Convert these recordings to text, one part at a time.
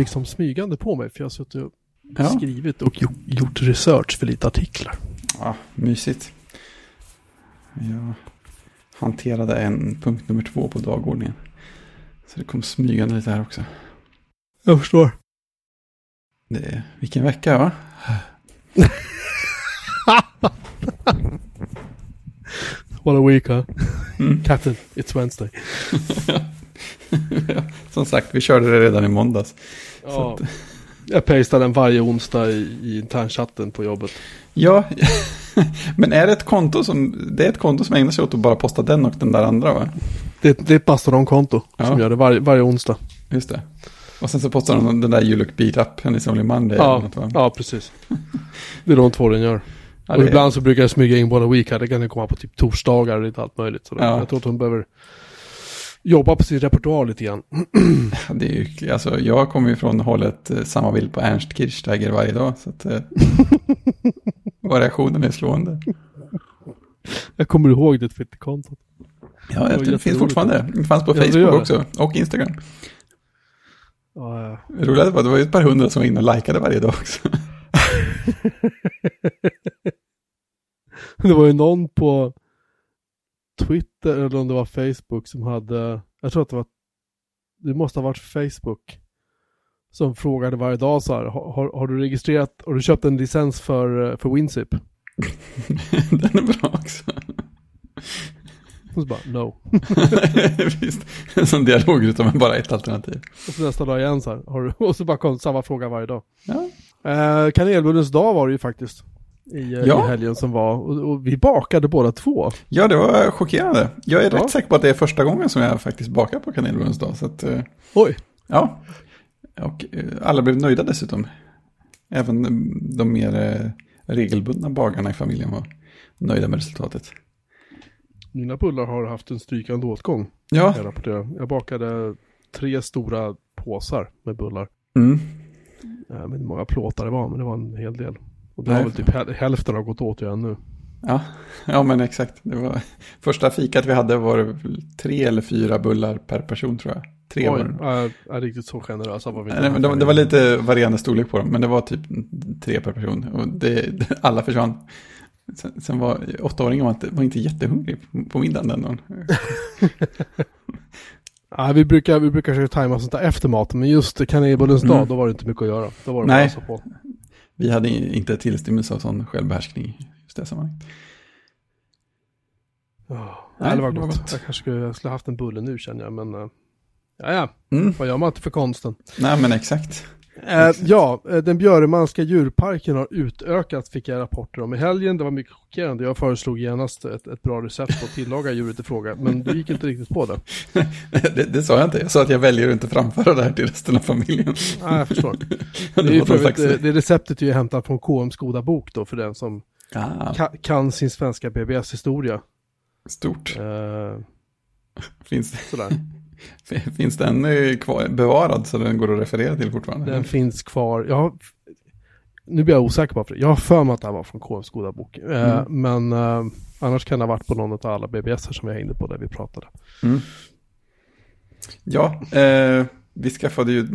liksom smygande på mig. För jag har suttit och Ja. skrivit och gjort, gjort research för lite artiklar. Ja, mysigt. Jag hanterade en punkt nummer två på dagordningen. Så det kom smygande lite här också. Jag förstår. Det är, vilken vecka va? What a week huh? Mm. Captain, it's Wednesday. Som sagt, vi körde det redan i måndags. Ja. Jag pastar den varje onsdag i, i internchatten på jobbet. Ja, men är det ett konto som, det är ett konto som ägnar sig åt att bara posta den och den där andra va? Det, det är ett Mastodon-konto Ja. som gör det varje, varje onsdag. Just det. Och sen så postar de den där You look beat up, and it's only Monday. eller Ja, något, va? ja, precis. Det är de två den gör. Ja, och det är- ibland så brukar jag smyga in What a week här. Det kan ju komma på typ torsdagar och lite allt möjligt. Så Ja. Jag tror att hon behöver jobba på sin repertoar lite grann. Det är ju, alltså, jag kommer ju från hållet eh, samma bild på Ernst Kirchsteiger varje dag. Så att, eh, variationen är slående. Jag kommer ihåg det Twitterkontot. Ja, var det finns fortfarande. Det fanns på Ja, det Facebook det. också. Och Instagram. Ja, ja. Roligt var det var ju ett par hundra som var inne och likade varje dag också. Det var ju någon på Twitter eller om det var Facebook som hade, jag tror att det var, det måste ha varit Facebook. Som frågade varje dag så här, har, har- du registrerat, har du köpt en licens för, för WinZip? Den är bra också. Och så bara, no. Visst, en sån dialogruta med bara ett alternativ. Och så nästa dag igen så här, har du, och så bara kom samma fråga varje dag. Ja, Eh, kanelbullens dag var det ju faktiskt. I, eh, Ja. i helgen som var. Och, och vi bakade båda två. ja det var chockerande. Jag är Ja. rätt säker på att det är första gången som jag faktiskt bakar på kanelbullens dag. Så att, eh, Oj. ja, och eh, alla blev nöjda dessutom. Även de mer regelbundna bagarna i familjen var nöjda med resultatet. Mina bullar har haft en strykande åtgång. Ja, Jag, rapporterar. jag bakade tre stora påsar med bullar. mm. Jag vet inte hur många plåtar det var, men det var en hel del. Och det har väl typ häl- hälften har gått åt ju ännu. ja. ja men exakt. Det var, första fikat vi hade var tre eller fyra bullar per person tror jag. Tre var Oj, det. är, riktigt så generösa var vi inte. Nej, men det, det var lite varierande storlek på dem, men det var typ tre per person. Och det, alla försvann. Sen, sen var åttaåringen var inte, var inte jättehungrig på, middagen den dagen. Ja, vi brukar, vi brukar försöka tajma sånt där efter maten, men just kanelbullens Mm. dag, då var det inte mycket att göra. Då var det Nej. på. Vi hade inte tillstymmelse av sån självbehärskning just det sammanhanget. Ja, Nej, det var det var gott. gott. Jag kanske skulle, jag skulle haft en bulle nu känner jag, men... eh, Ja, ja. Mm. Vad gör man inte för konsten? Nej, men exakt. Eh, ja, eh, den Björnemanska djurparken har utökats fick jag rapporter om i helgen. Det var mycket chockerande. Jag föreslog genast ett, ett bra recept på att tillaga djuret i fråga, men du gick inte riktigt på det. det, det sa jag inte. Jag sa att jag väljer att inte framföra det här till resten av familjen. Nej, jag förstår. det Det, är ju för eh, det receptet är ju hämtat från KMs goda bok då, för den som Ah, ka, kan sin svenska BBS-historia. stort. Eh, Finns, sådär. finns den eh, kvar, bevarad så den går att referera till fortfarande? Den finns kvar. Jag nu blir jag osäker på det. Jag har för mig att det här var från KMs goda bok. Eh, Mm. Men eh, annars kan det ha varit på någon av alla BBS som jag hängde på där vi pratade. Mm. Ja, eh, vi skaffade ju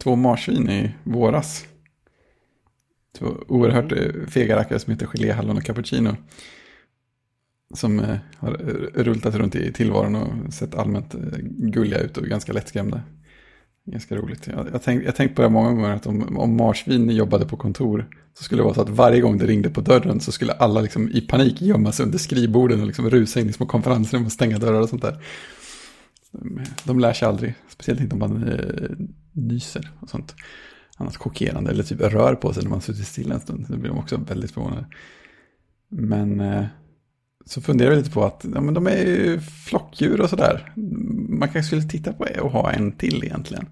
två marsvin i våras. Två oerhört eh, fega rackare som heter gelé, hallon och cappuccino. Som eh, har rultat rullat runt i tillvaron och sett allmänt eh, gulliga ut och ganska lättskrämda. Ganska roligt. Jag har tänkt, jag tänkt på det många gånger att om, om marsvin jobbade på kontor så skulle det vara så att varje gång det ringde på dörren så skulle alla liksom i panik gömma sig under skrivborden och liksom rusa in i små konferensrum och stänga dörrar och sånt där. De, lär sig aldrig, speciellt inte om man eh, nyser och sånt. Annat chockerande, eller typ rör på sig när man suttit stilla en stund. Då blir de också väldigt förvånade. Men eh, så funderar vi lite på att ja, men de är ju flockdjur och sådär. Man kanske skulle titta på och ha en till egentligen.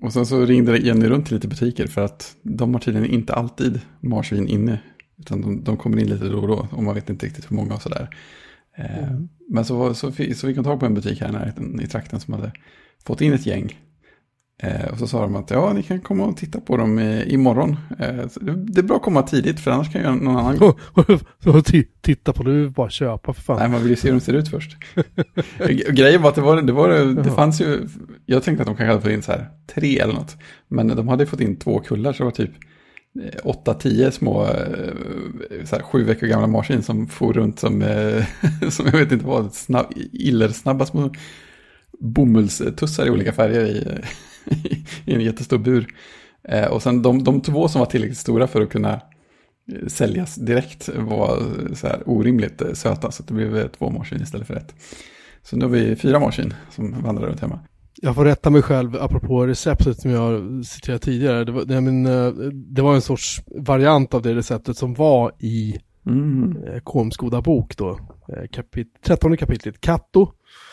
Och sen så ringde Jenny runt till lite butiker för att de har tydligen inte alltid marsvin inne. Utan de, de kommer in lite då och då och man vet inte riktigt hur många och sådär. Eh, Mm. Men så, så, fi- så fick hon tag på en butik här i närheten i trakten som hade fått in ett gäng. Eh, och så sa de att ja, ni kan komma och titta på dem eh, imorgon. Eh, det, är bra att komma tidigt för annars kan ju någon annan gå. Titta på det, bara köpa för fan. Nej, man vill ju se hur de ser ut först. Grejen var att det, var, det, var, det fanns ju, jag tänkte att de kanske hade fått in så här tre eller något. Men de hade fått in två kullar så det var typ eh, åtta, tio små, eh, så här, sju veckor gamla marsvin som for runt som, eh, som jag vet inte vad, snabb, illersnabba små bomullstussar i olika färger i, i en jättestor bur. Eh, och sen de, de två som var tillräckligt stora för att kunna eh, säljas direkt var eh, så här orimligt eh, söta så det blev två marsvin istället för ett. Så nu har vi fyra marsvin som vandrar runt hemma. Jag får rätta mig själv apropå receptet som jag har citerat tidigare. Det var, nej, men, det var en sorts variant av det receptet som var i Mm. Kolms goda bok då. Kapit 13 kapitlet Katto,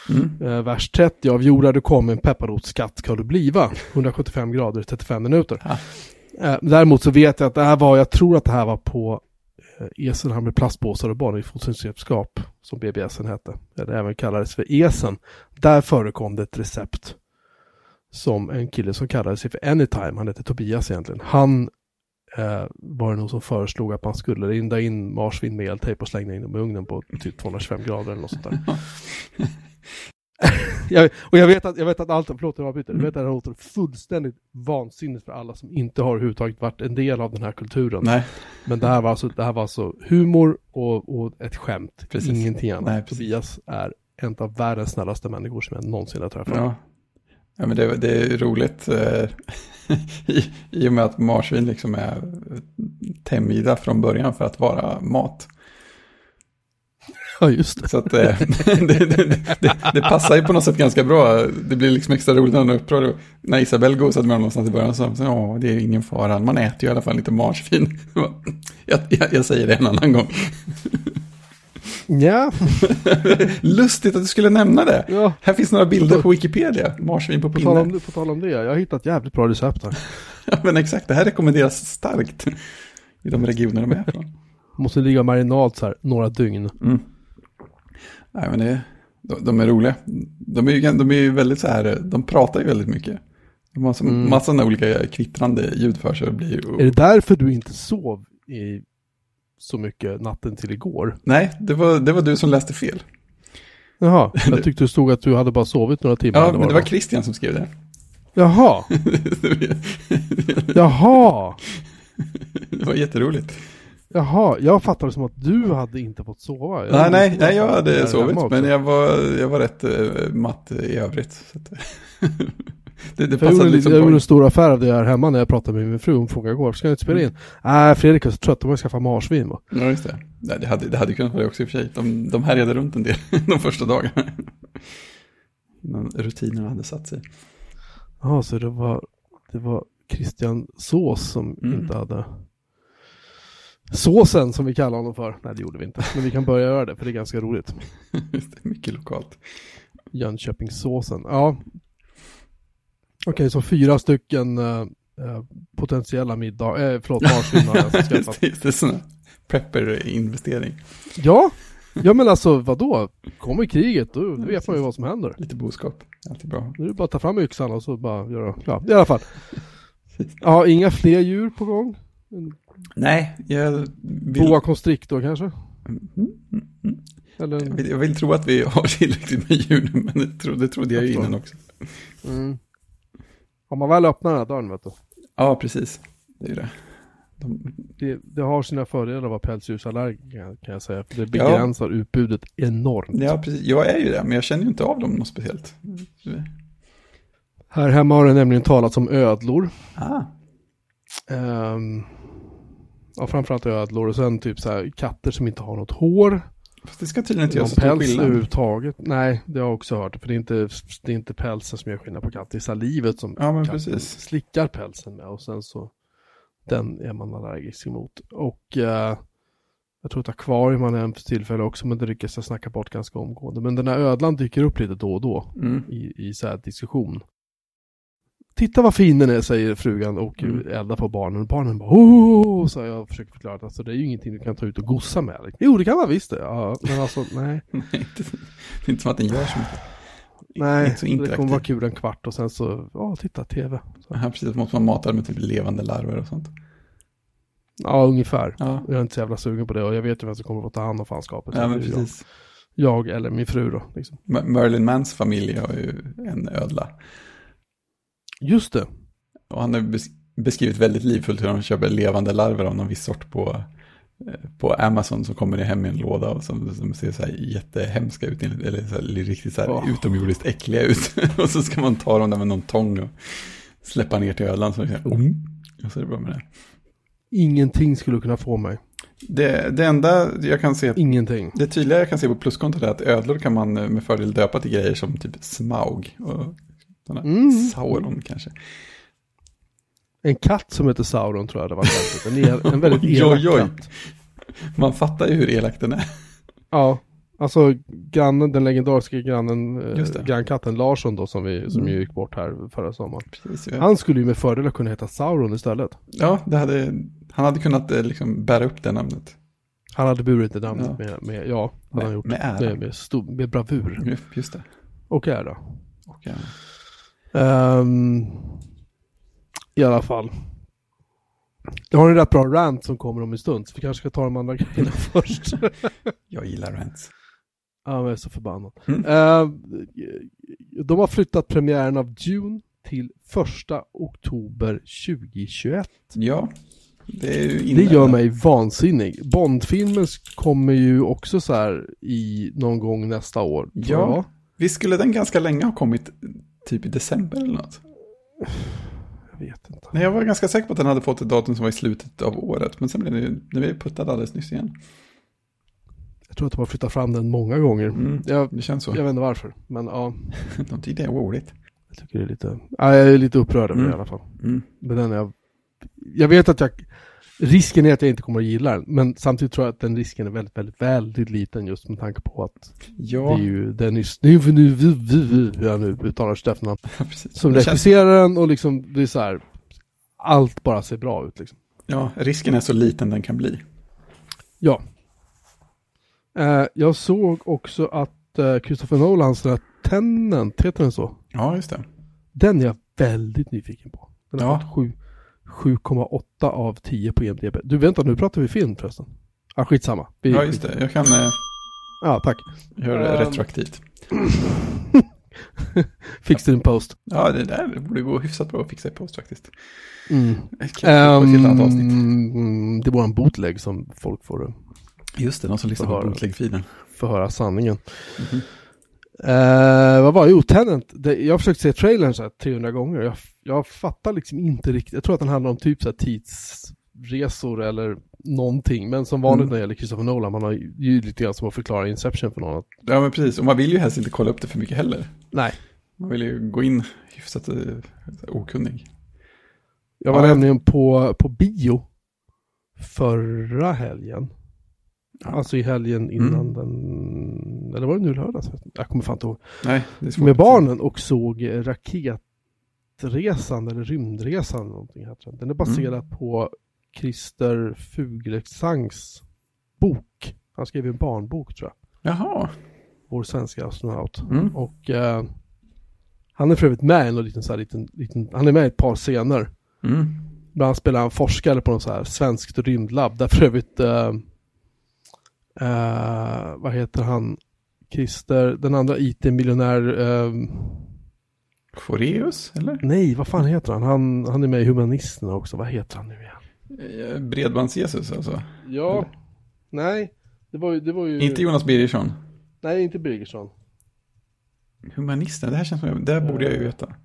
Mm. eh, vers 30. Av jordar du kom en pepparrotsskatt ska du bliva. 175 grader, 35 minuter. Ja. Eh, däremot så vet jag att det här var, jag tror att det här var på eh, Esen med plastpåsar och barn i fotosällskap som BBSen hette. Eller även kallades för Esen. Där förekom det ett recept som en kille som kallade sig för Anytime, han hette Tobias egentligen. Han eh, var det nog som föreslog att man skulle rinda in marsvin med eltejp och slänga in dem i ugnen på typ 225 grader eller något sånt där. jag, och jag vet att, jag vet att allt, förlåt jag avbryter, jag vet att det låter fullständigt vansinnigt för alla som inte har överhuvudtaget varit en del av den här kulturen. Nej, Men det här var alltså, det här var alltså humor och, och ett skämt, Precis. ingenting annat. Nej, precis. Tobias är en av världens snällaste människor som jag någonsin har träffat. ja. ja men det, det är roligt eh, i, i och med att marsvin liksom är tämjda från början för att vara mat. Ja, just det. Så att eh, det, det, det, det passar ju på något sätt ganska bra. Det blir liksom extra roligt när är upprörd. När Isabelle gosade med honom någonstans i början så sa ja det är ingen fara, man äter ju i alla fall lite marsvin. Jag, jag, jag säger det en annan gång. Ja, Lustigt att du skulle nämna det. ja. Här finns några bilder på Wikipedia, marsvin på På tal, pinne. om, på tal om det, jag har hittat jävligt bra recept här. Ja men exakt, det här rekommenderas starkt. I de regioner de är från. Måste ligga marinad så här några dygn. Mm. Nej men det, de, de är roliga. De är, ju, de är ju väldigt så här, de pratar ju väldigt mycket. De har Mm. massa olika kvittrande ljud för sig. Blir ju... Är det därför du inte sov i så mycket natten till igår? Nej, det var, det var du som läste fel. Jaha, jag tyckte det stod att du hade bara sovit några timmar. Ja, men det var var. Christian som skrev det. Jaha, jaha, det var jätteroligt. Jaha. Jag fattade som att du hade inte fått sova. Jag Nej, nej, nej, jag hade sovit, men jag var, jag var rätt eh, matt i övrigt. Det, det jag gjorde, liksom jag gjorde en stor affär av det här hemma när jag pratade med min fru. Hon frågade igår, ska jag inte spela in? Nej, Fredrik är så trött, de har skaffat marsvin va? Ja, just det. Nej, det, hade, det hade kunnat vara det också i och för sig. De, de härjade runt en del de första dagarna. Innan rutinerna hade satt sig. Jaha, så det var, det var Christian Sås som Mm. inte hade Såsen som vi kallar honom för. Nej, det gjorde vi inte. Men vi kan börja göra det, för det är ganska roligt. Just det, mycket lokalt. Jönköpingssåsen. Ja. Okej, så fyra stycken eh, eh, potentiella middag, eh, förlåt, marsvin har jag alltså skaffat. det, just det, sån prepper-investering. Ja, ja men alltså vadå? Kommer kriget, då vet man ju vad som händer. Lite boskap, alltid bra. Nu är det bara att ta fram yxan och så bara göra, ja i alla fall. Ja, inga fler djur på gång? Nej, jag vill, boa constrictor kanske? Mm, mm, mm. Eller jag vill, jag vill tro att vi har tillräckligt med djur nu, men det, tro, det trodde jag ju innan också. mm. Om man väl öppnar den här dörren vet du. Ja, precis. Det är det. De, Det, det har sina fördelar att vara pälsdjursallergiker kan jag säga. För det begränsar utbudet enormt. ja, precis. Jag är ju det, men jag känner ju inte av dem något speciellt. Här hemma har det nämligen talats om ödlor. Ah, Um, ja, framförallt ödlor och sen typ så här katter som inte har något hår. fast det ska tydligen inte göra så stor skillnad. överhuvudtaget. Nej, det har jag också hört. För det är inte, det är inte pälsen som gör skillnad på katt. Det är salivet som Ja, katten slickar pälsen med. Och sen så, den är man allergisk emot. Och eh, jag tror att akvarium har nämnt för tillfälle också, men det lyckas jag snacka bort ganska omgående. Men den här ödlan dyker upp lite då och då Mm. i, i så här diskussion. Titta vad fin den är, säger frugan och Mm. eldar på barnen. Barnen bara oh, så jag försöker förklara att alltså, det är ju ingenting du kan ta ut och gossa med. Jo, det kan man visst det. Ja, men alltså nej. Det är inte som att den gör så mycket. Nej, inte så det kommer vara kul en kvart och sen så, ja, titta tv. Så. Ja, precis. Måste man mata med typ levande larver och sånt. Ja, ungefär. Ja, Jag är inte så jävla sugen på det och jag vet ju vem som kommer att ta hand om fanskapet. ja men precis. Jag, jag eller min fru då. Liksom. Merlin Mans familj har ju en ödla. Just det. Och han har bes- beskrivit väldigt livfullt hur de köper levande larver av någon viss sort på, eh, på Amazon som kommer hem i en låda och som, som ser så här jättehemska ut, eller så här, riktigt så här Åh. utomjordiskt äckliga ut. och så ska man ta dem där med någon tång och släppa ner till ödlan. Så, här, mm. och så är det bra med det. Ingenting skulle kunna få mig. det. Det enda jag kan se, Ingenting. det tydliga jag kan se på pluskontot är att ödlor kan man eh, med fördel döpa till grejer som typ Smaug och sådana Mm. Sauron kanske. En katt som heter Sauron tror jag det var. En, en väldigt elak oj, oj. katt. Man fattar ju hur elak den är. Ja, alltså grannen, den legendariska grannen, eh, grannkatten Larsson då som, vi, som Mm. ju gick bort här förra sommaren. Precis, ja. Han skulle ju med fördel kunna heta Sauron istället. Ja, det hade, han hade kunnat eh, liksom bära upp det namnet. Han hade burit det namnet Ja. med, med, ja, Med- han gjort. med ära. Med, med, stor, med bravur Just det. och ära. Och, ja. Ehm, I alla fall. Jag har en rätt bra rant som kommer om en stund, så vi kanske ska ta de andra grejerna först. Jag gillar rants. Ja, men jag är så förbannad. Mm. Eh, de har flyttat premiären av Dune till första oktober 2021. Ja, det är ju Det gör mig vansinnig. Bondfilmen kommer ju också så här i någon gång nästa år. Ja. Visst skulle den ganska länge ha kommit typ i december eller något? Jag vet inte. Nej, jag var ganska säker på att den hade fått ett datum som var i slutet av året. Men sen blev det ju, det blev puttad alldeles nyss igen. Jag tror att de har flyttat fram den många gånger. Mm, Jag, det känns så. jag vet inte varför, men ja. De tyckte det var roligt. Jag tycker det är lite, ja, jag är lite upprörd över det i Mm. alla fall. Mm. Men den är jag, jag vet att jag, risken är att jag inte kommer att gilla den, men samtidigt tror jag att den risken är väldigt, väldigt, väldigt liten just med tanke på att Ja, det är ju Dennis, nu, nu, nu, nu, hur jag nu uttalar sitt efternamn, precis. som regisserar den och liksom, det är så här, allt bara ser bra ut liksom. Ja, risken är så liten den kan bli. Ja. Eh, jag såg också att eh, Christopher Nolans den här Tenant, heter den så? Ja, just det. Den är jag väldigt nyfiken på. Den har Ja. sju- 7,8 av 10 på IMDB. Du vänta, nu pratar vi film förresten. Ja, skitsamma. Vi, Ja, just det. Jag kan eh, Ja, tack. göra det Ehm. retroaktivt. Fix din post. Ja, det där borde gå hyfsat bra att fixa i post faktiskt. Mm. Ehm, det är våran bootleg som folk får, eh, Just det, någon som lyssnar på Förhör. bootleg-feeden. får höra sanningen. Mhm. Eh, vad var det? Jo, Tenant. Det, jag har försökt se trailern så här 300 gånger. Jag, jag fattar liksom inte riktigt. Jag tror att den handlar om typ så här tidsresor eller någonting. Men som vanligt Mm. när det gäller Christopher Nolan, man har ju lite grann som att förklara Inception för någon. Ja, men precis. Och man vill ju helst inte kolla upp det för mycket heller. nej, Man vill ju gå in hyfsat okunnig. jag var Ja, jag- nämligen på, på bio förra helgen. Ja. Alltså i helgen innan Mm. den, eller var det nu lördags? Jag kommer fan inte ihåg. Nej, det är svårt. Med barnen och såg eh, Raketresan eller Rymdresan eller någonting heter den. Den är baserad Mm. på Christer Fuglesанgs bok. Han skrev en barnbok tror jag. Jaha. Vår svenska astronaut. Mm. Och eh, han är för övrigt med i en liten, så här, liten, liten, han är med i ett par scener. Mm. Bland annat spelar han forskare på något så här svenskt rymdlabb. Där för övrigt, eh, eh, vad heter han? Christer, den andra IT-miljonär, eh, Foreus, eller? nej vad fan heter han? han? Han är med i Humanisterna också, vad heter han nu igen? Eh, Bredbands-Jesus alltså. Ja, nej, det var ju, det var ju, Inte Jonas Birgersson. nej inte Birgersson. Humanisterna, det här känns som, det här borde jag ju veta.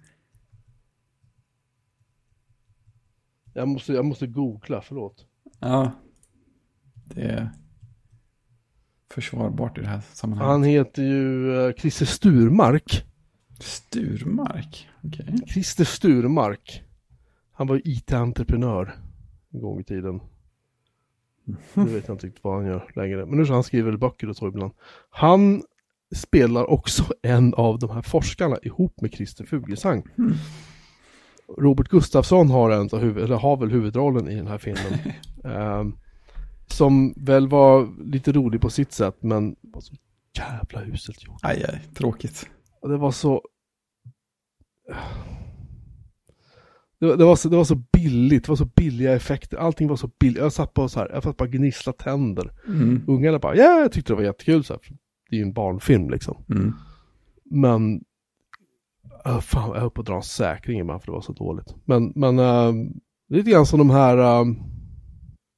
Jag måste, jag måste googla, förlåt. Ja. Det är försvarbart i det här sammanhanget. Han heter ju eh, Christer Sturmark. Sturmark, okej. Christer Sturmark. Han var IT-entreprenör en gång i tiden. Nu vet jag inte riktigt vad han gör längre. Men nu så han skriver böcker och så ibland. Han spelar också en av de här forskarna ihop med Christer Fuglesang. Mm. Robert Gustafsson har, en eller har väl huvudrollen i den här filmen. Ehm, som väl var lite rolig på sitt sätt men var så jävla uselt gjort. Aj, aj, tråkigt. Det var så... Det var, det, var så, det var så billigt, det var så billiga effekter, allting var så billigt. Jag satt på så här, jag satt bara gnissla tänder. Mm. Ungarna bara, ja, jag tyckte det var jättekul så här. Det är ju en barnfilm liksom. Mm. Men, uh, fan, jag höll på att dra en säkring ibland för det var så dåligt. Men, men uh, lite grann som de här, uh,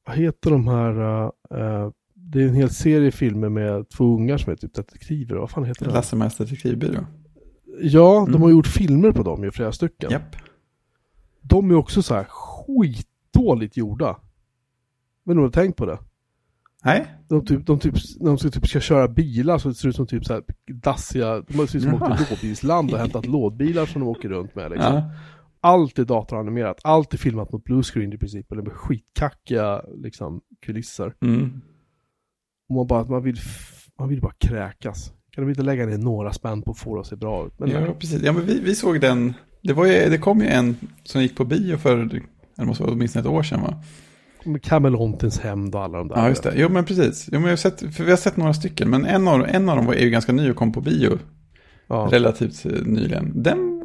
vad heter de här, uh, det är en hel serie filmer med två ungar som är typ detektiver, vad fan heter det? Lasse Mäster Detektivbyrå. Ja, de Mm. har gjort filmer på dem ju, flera stycken. Japp. De är också så här skitdåligt gjorda. Men du har tänkt på det? Nej. De, typ, de, typ, de ska, typ ska köra bilar så det ser ut som typ så här dassiga, de ser ut som de Jaha. åkt till lådbilsland och hämtat lådbilar som de åker runt med liksom. Ja. Allt är datoranimerat, allt är filmat mot bluescreen i princip, eller med skitkackiga liksom, kulisser. Mm. Och man bara, man vill, man vill bara kräkas. Kan de inte lägga ner några spänn på att få det att se bra ut? Men Ja, nej. precis. Ja, men vi, vi såg den. Det, var ju, det kom ju en som gick på bio för, det måste vara åtminstone ett år sedan va? Med Camelontins hämnd och alla de där. Ja, just det. Jo, men precis. Jo, men jag har sett, för vi har sett några stycken, men en av, en av dem var- är ju ganska ny och kom på bio Ja. relativt eh, nyligen. Den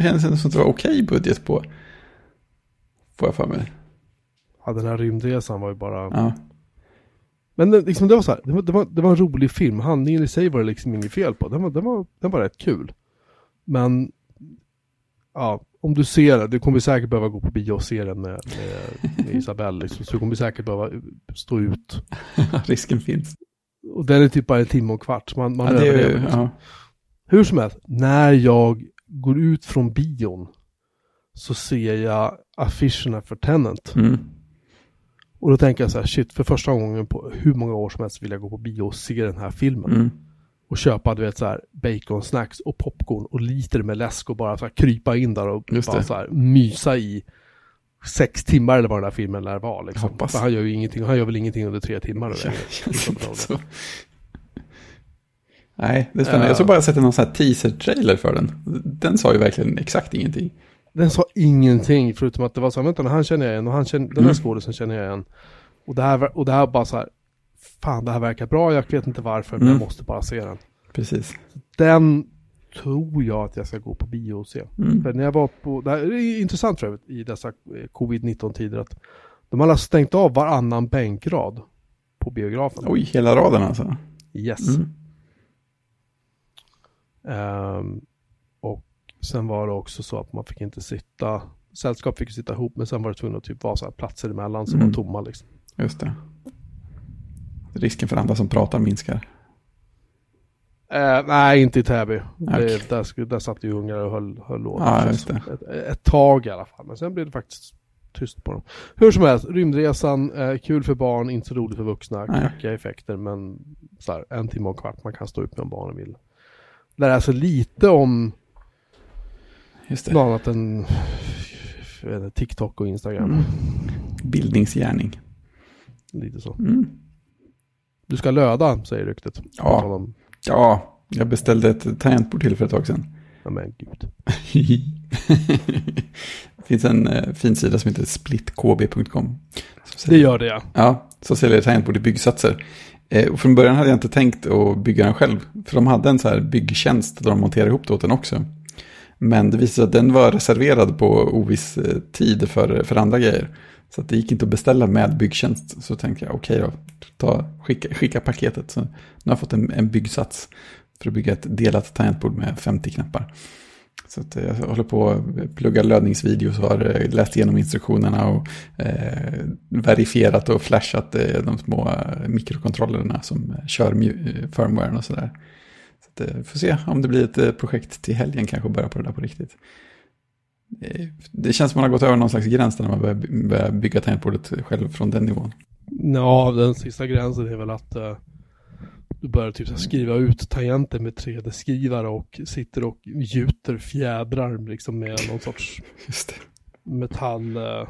känns som det var okej budget på. Får jag för mig. ja, den här rymdresan var ju bara... Ja, Men det, liksom, det var så här, det var, det, var, det var en rolig film. Handlingen i sig var det liksom inget fel på. Den var, den var, den var rätt kul. Men, ja, om du ser det, du kommer säkert behöva gå på bio och se den med, med, med Isabelle. Liksom, så du kommer säkert behöva stå ut. risken finns. Och den är typ bara en timme och kvart. Man, man Ja, det är, liksom. ja. Hur som helst, när jag går ut från bion så ser jag affischerna för Tenant. Mm. Och då tänker jag så här, shit, för första gången på hur många år som helst vill jag gå på bio och se den här filmen. Mm. Och köpa, du vet, så här baconsnacks och popcorn och liter med läsk och bara så här krypa in där och Just bara det. så här mysa i sex timmar eller vad den här filmen lär vara. Liksom. Hoppas. För han gör ju ingenting, han gör väl ingenting under tre timmar. Eller? Känns inte så. Nej, det är spännande. Ja. Jag såg bara sett någon sån här teaser-trailer för den. Den sa ju verkligen exakt ingenting. Den sa ingenting förutom att det var så här, vänta han känner jag igen och han känner, den här Mm. skådisen känner jag igen. Och det här, och det här bara så här, fan det här verkar bra, jag vet inte varför, men Mm. jag måste bara se den. Precis. Den tror jag att jag ska gå på bio och se. Mm. För när jag var på, det här är intressant för övrigt i dessa eh, covid-19-tider att de har stängt av varannan bänkrad på biografen. Oj, hela raden alltså. Yes. Mm. Och sen var det också så att man fick inte sitta, sällskap fick sitta ihop men sen var det tvungen att typ vara så här platser emellan som Mm. var tomma liksom. Just det. Risken för andra som pratar minskar. Eh, nej, inte i Täby. Okej. Det, där, där satt ju ungar och höll, höll låda. Som. Ett, ett tag i alla fall. Men sen blev det faktiskt tyst på dem. Hur som helst, rymdresan, eh, kul för barn, inte så roligt för vuxna. Nej. Kackiga effekter, men så här, en timme och en kvart man kan stå ut med om barnen vill. Lära sig lite om Just det. något annat än jag vet TikTok och Instagram. Mm. Bildningsgärning. Lite så. Mm. Du ska löda, säger ryktet. Ja. Ja, jag beställde ett tangentbord till för ett tag sedan. Ja men gud. det finns en eh, fin sida som heter splitkb.com. Det gör det ja. Ja, så säljer tangentbord i byggsatser. Eh, och från början hade jag inte tänkt att bygga den själv. För de hade en så här byggtjänst där de monterade ihop det åt den också. Men det visade sig att den var reserverad på oviss eh, tid för, för andra grejer. Så att det gick inte att beställa med byggtjänst. Så tänkte jag, okej då, ta, skicka, skicka paketet. Så nu har jag fått en, en byggsats för att bygga ett delat tangentbord med 50 knappar. Så att eh, jag håller på att plugga lödningsvideos har eh, läst igenom instruktionerna och eh, verifierat och flashat eh, de små mikrokontrollerna som kör firmwaren och sådär. Att, eh, får se om det blir ett eh, projekt till helgen kanske och börja på det där på riktigt. Eh, Det känns som man har gått över någon slags gräns där när man börjar by- börjar bygga tangentbordet själv från den nivån. Ja, den sista gränsen är väl att du börjar typ skriva ut tangenter med 3D-skrivare och sitter och gjuter fjädrar liksom med någon sorts metall... Eh.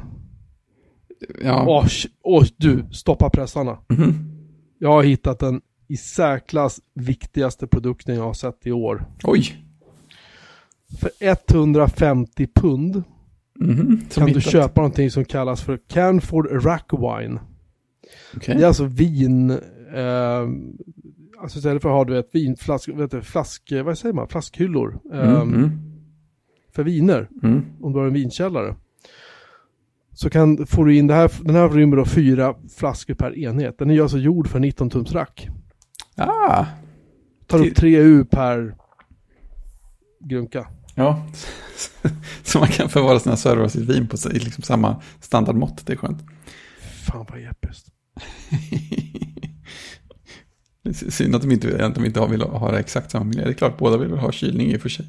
Ja. Åh, åh, du, stoppa pressarna. Mhm. Jag har hittat den i särklass viktigaste produkten jag har sett i år. Oj. För 150 pund. Som kan du hittat. köpa någonting som kallas för Canford Rack Wine. Okej. Det är alltså vin, eh, alltså istället för att ha du vet, vinflask, vet du, flask, vad säger man, flaskhyllor Mm, ehm, mm, för viner, mm. om du har en vinkällare. Så kan, får du in det här, den här rymmer då fyra flaskor per enhet. Den är ju alltså gjord för 19 tums rack. Ah, Tar upp 3 U per grunka. ja. Så man kan förvara sina servrar och sitt vin på sig, liksom samma standardmått. Det är skönt. Fan vad episkt. Synd att de inte, att de inte vill ha det exakt samma miljö. Det är klart, båda vill ha kylning i och för sig.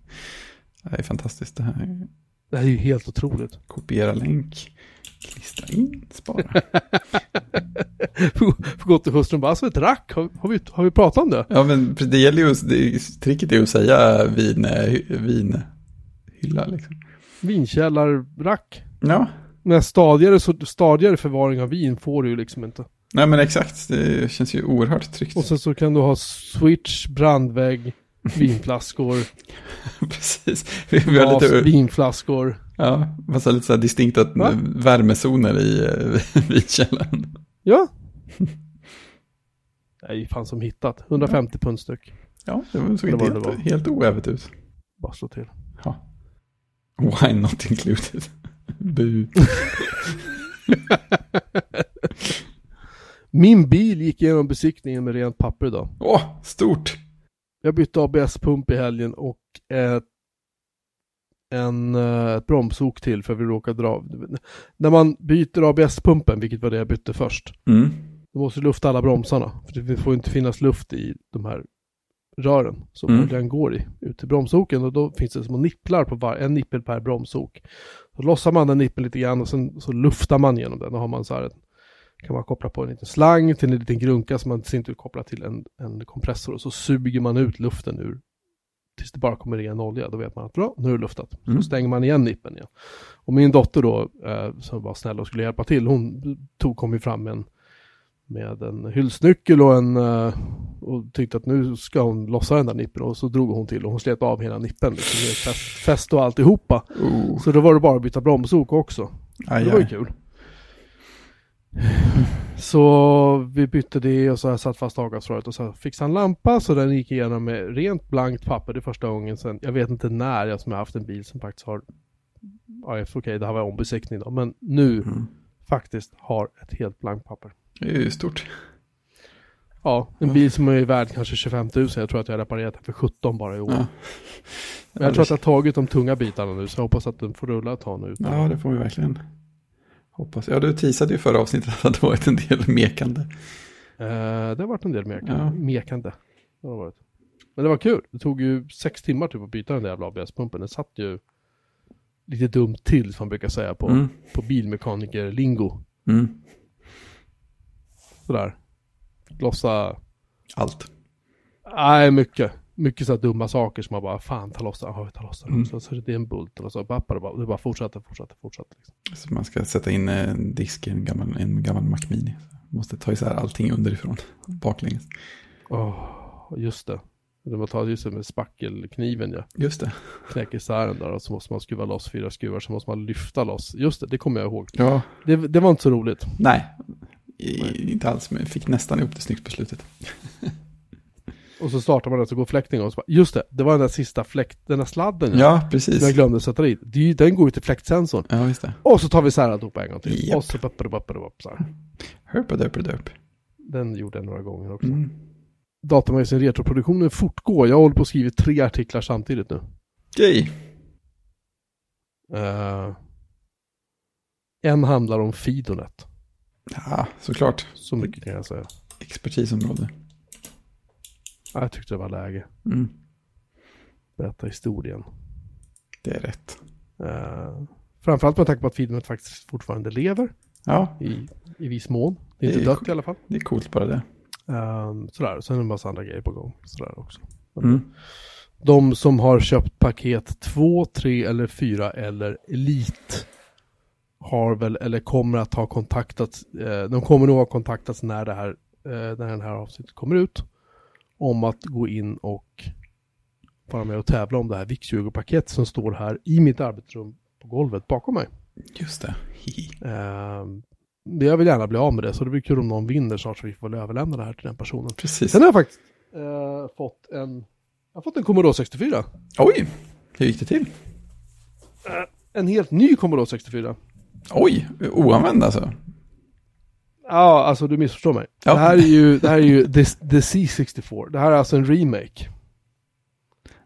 Det är fantastiskt det här. Det här är ju helt otroligt. Kopiera länk, klistra in, spara. För gott och hustrun bara, alltså ett rack, har, har, vi, har vi pratat om det? Ja, men det gäller ju, det, tricket är ju att säga vin, vinhylla liksom. Vinkällarrack. Ja, Men stadigare, så, stadigare förvaring av vin får du ju liksom inte. nej men exakt. Det känns ju oerhört tryggt. Och sen så kan du ha switch, brandvägg, vinflaskor, Precis. Vi, vi har glas, lite, vinflaskor. Ja, massa lite så här distinkta Va? värmezoner i eh, vinkällaren. Ja. Ju fan som hittat. 150 pund styck. Ja, det var- såg Det inte det helt, helt oävet ut. Bara slå till. Ja. Wine not included. Bu. Min bil gick igenom besiktningen med rent papper idag. Åh, stort. Jag bytte ABS-pump i helgen och ett, en, eh, ett bromsok till för vi råkade dra. När man byter ABS-pumpen, vilket var det jag bytte först, Mm. då måste du lufta alla bromsarna. För det får inte finnas luft i de här rören som Mm. oljan går i, ut till bromsoken. Och då finns det små nipplar på var, en nippel per bromsok. Så lossar man den nippeln lite grann och sen så luftar man genom den. Då har man så här ett, kan man koppla på en liten slang till en liten grunka som man sin tur kopplar till en, en kompressor och så suger man ut luften ur tills det bara kommer ren olja. Då vet man att bra, nu är det luftat. Mm. Så stänger man igen nippen igen. Och min dotter då, eh, som var snäll och skulle hjälpa till, hon tog, kom ju fram med en, med en hylsnyckel och en eh, och tyckte att nu ska hon lossa den där nippen och så drog hon till och hon slet av hela nippen. Liksom, fäst, fäst och alltihopa. Oh. Så då var det bara att byta bromsok också. Aj, Det var ju aj. kul. Så vi bytte det och så jag satt fast avgasröret och så fixade en lampa så den gick igenom med rent blankt papper. Det första gången sen, jag vet inte när jag som har haft en bil som faktiskt har, ja okej det här var ombesiktning då, men nu Mm. faktiskt har ett helt blankt papper. Det är ju stort. Ja, en bil som är värd kanske 25 000. Jag tror att jag har reparerat den för 17 bara i år. Ja. Men jag tror att jag har tagit de tunga bitarna nu så jag hoppas att den får rulla ett tag nu. Ja, det får vi verkligen hoppas. Ja, du teasade ju förra avsnittet att det varit en del mekande. Eh, det har varit en del mekande. Ja. mekande. Det har varit. Men det var kul. Det tog ju sex timmar typ att byta den där jävla ABS-pumpen. Den satt ju lite dumt till som man brukar säga på, Mm. på bilmekaniker-lingo. Mm. Sådär. Lossa. Allt. Nej, mycket. Mycket sådär dumma saker som man bara, fan ta loss den, ja, den. Mm. Så, så det är en bult och så bara, det bara, det bara fortsätter, fortsätter, fortsätter. Liksom. Så man ska sätta in en disk i en gammal, en gammal Mac Mini. Måste ta isär allting underifrån, baklänges. Åh, just det. Det var ta just det med spackelkniven ja. Just det. Knäcker isär den där och så måste man skruva loss fyra skruvar, så måste man lyfta loss. Just det, det kommer jag ihåg. Ja, Det, det var inte så roligt. nej. I, inte alls, men fick nästan ihop det snyggt på slutet. Och så startar man den så går fläkten och så bara, just det, det var den där sista fläkt, den där sladden ja, Ja, som precis. jag glömde sätta dit. Det är ju- Den går ju till fläktsensorn. Ja, just det. Och så tar vi isär alltihopa en gång till. Japp. Och så buppar buppar bupp så här. Herpadurpadurp. Den gjorde jag några gånger också. Mm. Datamagasin Retroproduktionen fortgår. Jag håller på att skriva tre artiklar samtidigt nu. Yay. Eh, en handlar om Fidonet. Ja, såklart. Så mycket kan jag säga. Expertisområde. Ja, Jag tyckte det var läge. Mm. Berätta historien. Det är rätt. Uh, framförallt med tanke på att Fidonet faktiskt fortfarande lever. Ja, I, i viss mån. Det är Det inte är dött i alla fall. det är coolt bara det. Um, sådär, sen är det en massa andra grejer på gång. Sådär också. Mm. De som har köpt paket 2, 3 eller 4 eller Elite har väl, eller kommer att ha kontaktats, eh, de kommer nog ha kontaktats när det här, eh, när den här avsnittet kommer ut. Om att gå in och vara med och tävla om det här VIX-20-paket som står här i mitt arbetsrum på golvet bakom mig. Just det. Ehm, jag vill gärna bli av med det, så det blir kul om någon vinner snart så vi får väl överlämna det här till den personen. Precis. Sen har jag faktiskt eh, fått en, jag har fått en Commodore 64. Oj, hur gick det till? En helt ny Commodore 64. Oj, oanvänd alltså. Ja, alltså du missförstår mig. Ja. Det här är ju, det här är ju The, The C64. Det här är alltså en remake.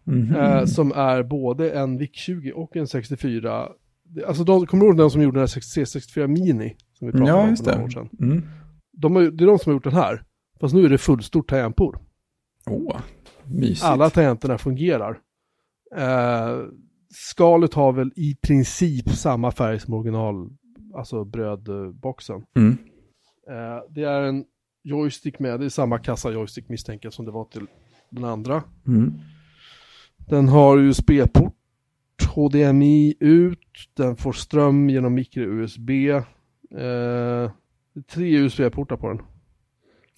Mhm. Eh, som är både en VIC-20 och en 64. Det- Alltså de, kommer du ihåg den som gjorde den här C64 Mini? Som vi pratade Ja, om för några år sedan. Mm. De har, det är de som har gjort den här. Fast nu är det fullstort tangentbord. Åh, mysigt. Alla tangenterna fungerar. Eh, skalet har väl i princip samma färg som original, alltså brödboxen. Mm. Eh, det är en joystick med, det är samma kassa joystick misstänker jag som det var till den andra. Mm. Den har USB-port, HDMI ut, den får ström genom micro-USB. Eh, tre USB-portar på den.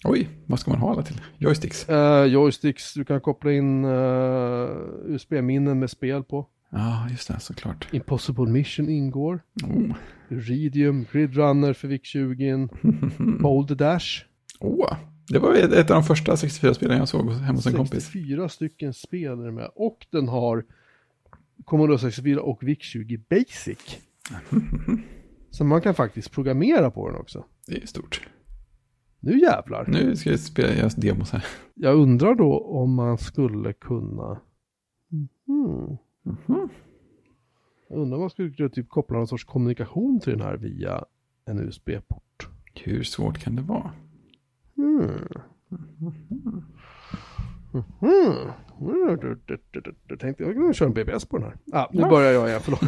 Oj, vad ska man ha alla till? Joysticks? Eh, joysticks, du kan koppla in eh, USB-minnen med spel på. Ja, just det, såklart. Impossible Mission ingår. Oh. Iridium, Grid Runner för VIC-20, Boulder Dash. Åh, det var ett ett av de första 64-spelen jag såg hemma hos en kompis. 64 stycken spel är med. Och den har Commodore 64 och VIC-20 Basic. Så man kan faktiskt programmera på den också. Det är stort. Nu jävlar. Nu ska jag spela göra demos här. Jag undrar då om man skulle kunna... Mhm. Jag undrar om man skulle kunna typ koppla någon sorts kommunikation till den här via en USB-port. Hur svårt kan det vara? Mm. Mhm. Jag tänkte jag kunde köra en BBS på den här. Ah, nu Ja. börjar jag igen, förlåt.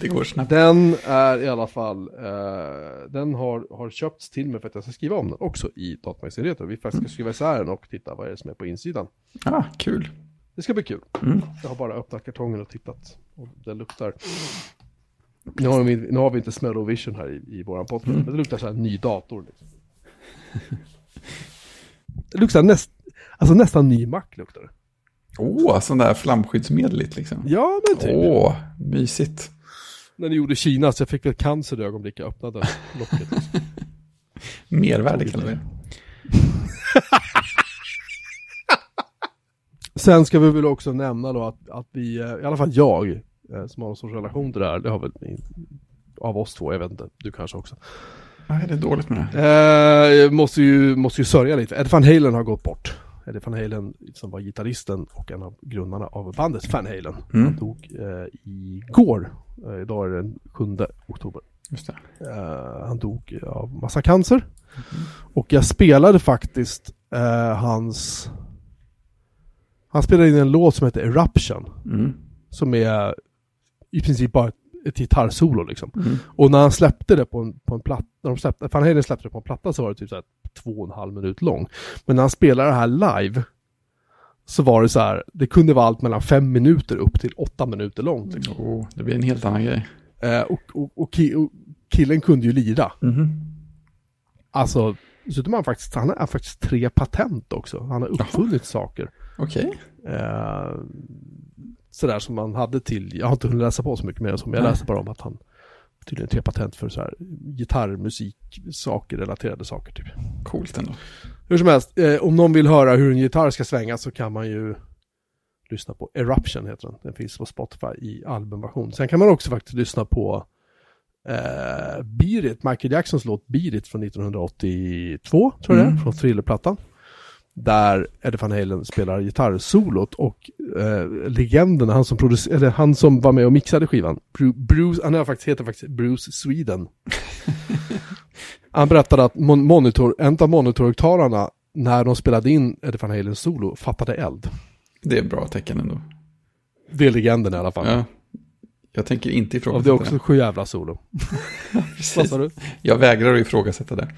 det går snabbt. Den är i alla fall, eh, den har, har köpts till mig för att jag ska skriva om den också i Datamagasin Retro. Vi faktiskt ska skriva isär den och titta vad det är som är på insidan. Ah, kul. Det ska bli kul. Mm. Jag har bara öppnat kartongen och tittat. Och det luktar. Nu har vi, nu har vi inte Smell of Vision här i, i våran podcast, men det luktar så här ny dator. Liksom. Det luktar näst, alltså nästan ny Mac luktar det. Åh, sån där flamskyddsmedligt liksom. Ja, men typ. Åh, mysigt. När ni gjorde Kina så jag fick väl cancer i ögonblicket jag öppnade locket. Liksom. Mervärde kallar vi det. Sen ska vi väl också nämna då att, att vi, eh, i alla fall jag, eh, som har någon sorts relation till det här, det har väl av oss två, jag vet inte, du kanske också. Nej, det är dåligt med det. Eh, måste ju, måste ju sörja lite. Ed Van Halen har gått bort. Eddie Van Halen som var gitarristen och en av grundarna av bandet Van Halen. Mm. Han dog eh, igår. Eh, idag är det den 7 oktober. Just. Eh, han dog av massa cancer. Och jag spelade faktiskt eh, hans... Han spelade in en låt som heter Eruption. Mm. Som är i princip bara ett, ett gitarrsolo liksom. Mm. Och när han släppte det på en, på en platta, när de släppte, Van Halen släppte det på en platta så var det typ så här två och en halv minut lång. Men när han spelade det här live så var det så här, det kunde vara allt mellan fem minuter upp till åtta minuter långt. Liksom. Åh, det blir en helt annan grej. Eh, och, och, och, ki, och killen kunde ju lira. Mhm. Alltså, dessutom har han faktiskt, han har faktiskt tre patent också. Han har uppfunnit saker. Okej. Eh, sådär som man hade till, jag har inte hunnit läsa på så mycket mer än så, men jag Nej. läste bara om att han tydligen tre patent för så här gitarrmusik, saker, relaterade saker typ. Coolt ändå. Hur som helst, eh, om någon vill höra hur en gitarr ska svänga så kan man ju lyssna på Eruption heter den. Den finns på Spotify i albumversion. Sen kan man också faktiskt lyssna på eh, Beat It, Michael Jacksons låt Beat It från 1982, tror jag det Mm. är, från Thriller-plattan. Där Eddie Van Halen spelar gitarrsolot och eh, legenden, han som, producer- eller han som var med och mixade skivan, Bru- Bruce, han faktiskt, heter faktiskt Bruce Sweden. Han berättade att mon- monitor, en av monitorhögtalarna när de spelade in Eddie Van Halens solo fattade eld. Det är bra tecken ändå. Det är legenden i alla fall. Ja. Jag tänker inte ifrågasätta det är också sju jävla solo. Vad sa du? Jag vägrar att ifrågasätta det.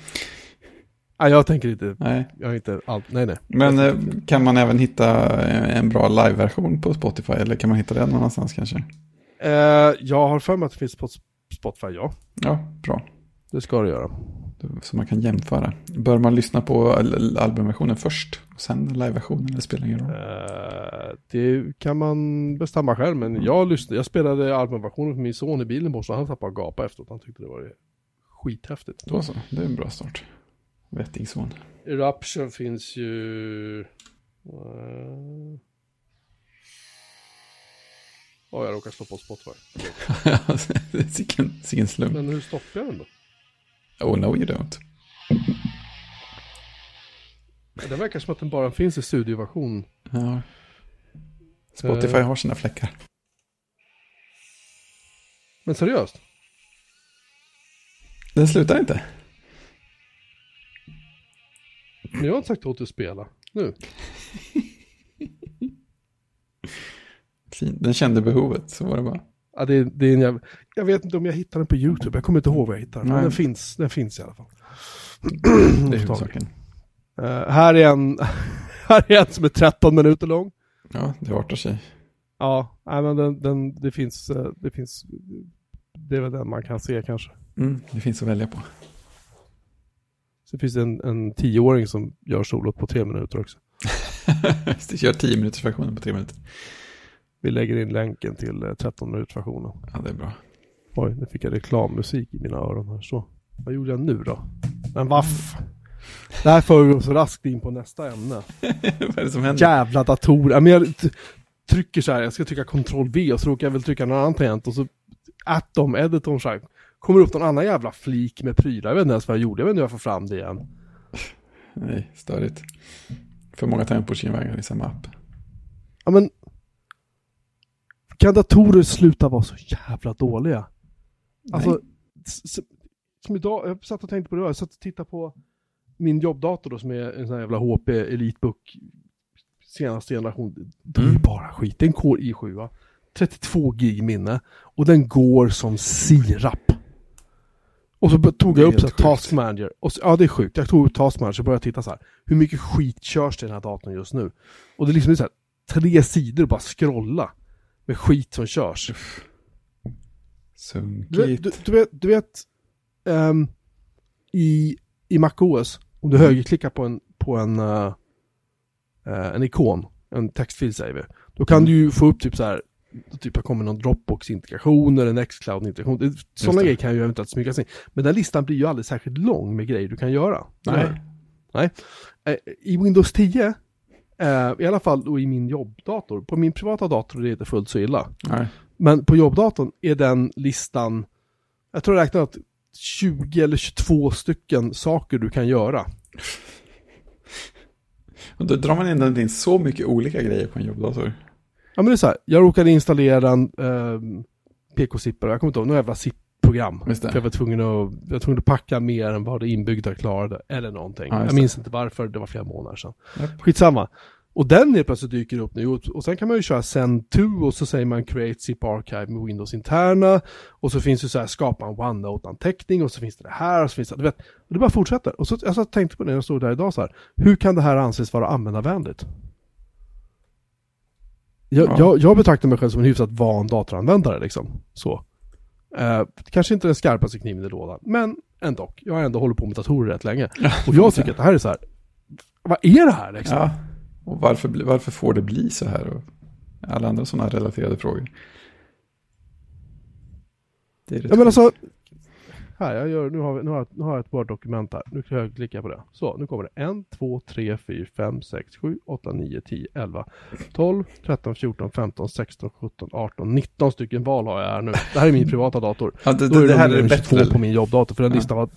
Nej, jag tänker inte, Nej. jag har inte allt, nej nej. Men eh, kan man även hitta eh, en bra live-version på Spotify? Eller kan man hitta den någon annanstans kanske? Eh, jag har för mig att det finns på Spotify, ja. Ja, bra. Det ska det göra. Så man kan jämföra. Bör man lyssna på al- albumversionen först? Och sen live-versionen? Eller spelar ingen roll? Eh, det kan man bestämma själv, men jag, lyssnade, jag spelade albumversionen för min son i bilen på så han och gapade efteråt. Han tyckte det var det skithäftigt. Då så, det är en bra start. Vettingson. Eruption finns ju... Uh... Ja, jag råkar slå på Spotify. Sicken, slump. Men hur stoppar jag den då? Oh no you don't. Det verkar som att den bara finns i studioversion. Ja. Spotify Eh. har sina fläckar. Men seriöst? Den slutar inte. Jag har inte sagt åt dig att spela. Nu. Fin. Den kände behovet, så var det bara. Ja, det, är, det är en jävla... Jag vet inte om jag hittar den på YouTube. Jag kommer inte ihåg var jag hittade den. Men den finns, den finns i alla fall. Det är huvudsaken. Eh, här är en... här är en som är 13 minuter lång. Ja, det artar sig. Ja, nej, men den, den, det finns... eh, Det finns... Det är väl den man kan se kanske. Mm, det finns att välja på. Så finns det en, en tioåring som gör solot på tre minuter också. det kör 10 minuters versionen på 3 minuter. Vi lägger in länken till eh, 13 minuters versionen. Ja, det är bra. Oj, nu fick jag reklammusik i mina öron här. Så, vad gjorde jag nu då? Men vaff! Det här för oss raskt in på nästa ämne. Vad är det som händer? Jävla datorer. Men jag trycker så här, jag ska trycka ctrl V och så råkar jag väl trycka någon annan tangent och så Atom, editorn så här, kommer upp någon annan jävla flik med prylar. Jag vet inte ens vad jag gjorde, jag vet inte hur jag får fram det igen. Nej, störigt. För många tempogenvägar i samma app. Ja men Kan datorer sluta vara så jävla dåliga? Alltså, Nej. s- som idag, jag satt och tänkte på det, jag satt och tittade på min jobbdator då som är en sån här jävla HP Elitebook senaste generation. Det är ju Mm. bara skit. Det är en Core i7. 32 gig minne. Och den går som sirap. Och så tog jag upp så här, Task. Manager. Och så, ja det är sjukt. Jag tog upp Task Manager och började titta så här. Hur mycket skit körs det i den här datorn just nu? Och det är liksom så här, tre sidor bara scrolla. Med skit som körs. Du vet, Sunkigt. du, du vet, du vet ehm, i, i MacOS, om du Mm. högerklickar på en, på en, eh, eh, en ikon, en textfil säger vi, då kan Mm. du ju få upp typ så här, typ det kommer någon Dropbox-integration eller en Nextcloud-integration. Det- Sådana grejer kan ju eventuellt smygas in. Men den listan blir ju aldrig särskilt lång med grejer du kan göra. Nej. Eh, I Windows 10, eh, i alla fall då i min jobbdator, på min privata dator är det inte fullt så illa. Nej. Men på jobbdatorn är den listan, jag tror jag räknar att 20 eller 22 stycken saker du kan göra. Och då drar man in så mycket olika grejer på en jobbdator. Ja men det är så här, jag råkade installera en eh, PK-zippare, jag kommer inte ihåg, något jävla zip-program. Jag var tvungen att, jag var tvungen att packa mer än vad det inbyggda klarade, eller någonting. Ja, jag minns inte varför, det var flera månader sedan. Japp. Skitsamma. Och den helt plötsligt dyker upp nu och, och sen kan man ju köra send to och så säger man create zip archive med Windows interna och så finns det så här skapa en OneNote-anteckning och så finns det det här och så finns det, du vet, det bara fortsätter. Och så jag och tänkte på det när jag stod där idag så här, hur kan det här anses vara användarvänligt? Jag, Ja. jag, jag betraktar mig själv som en hyfsat van datoranvändare liksom. Så. Eh, kanske inte den skarpaste kniven i lådan, men ändå. Jag har ändå hållit på med datorer rätt länge. Och jag tycker att det här är så här, vad är det här liksom? Ja, och varför, varför får det bli så här? Och alla andra sådana relaterade frågor. Det är Ja men alltså, här, jag gör, nu, har vi, nu, har jag, nu har jag ett Word-dokument här. Nu kan jag klicka på det. Så, nu kommer det 1, 2, 3, 4, 5, 6, 7, 8, 9, 10, 11, 12, 13, 14, 15, 16, 17, 18, 19 stycken val har jag här nu. Det här är min privata dator. ja, det, det, det, här är det 22 bättre. på min jobbdator, för den Ja. listan var...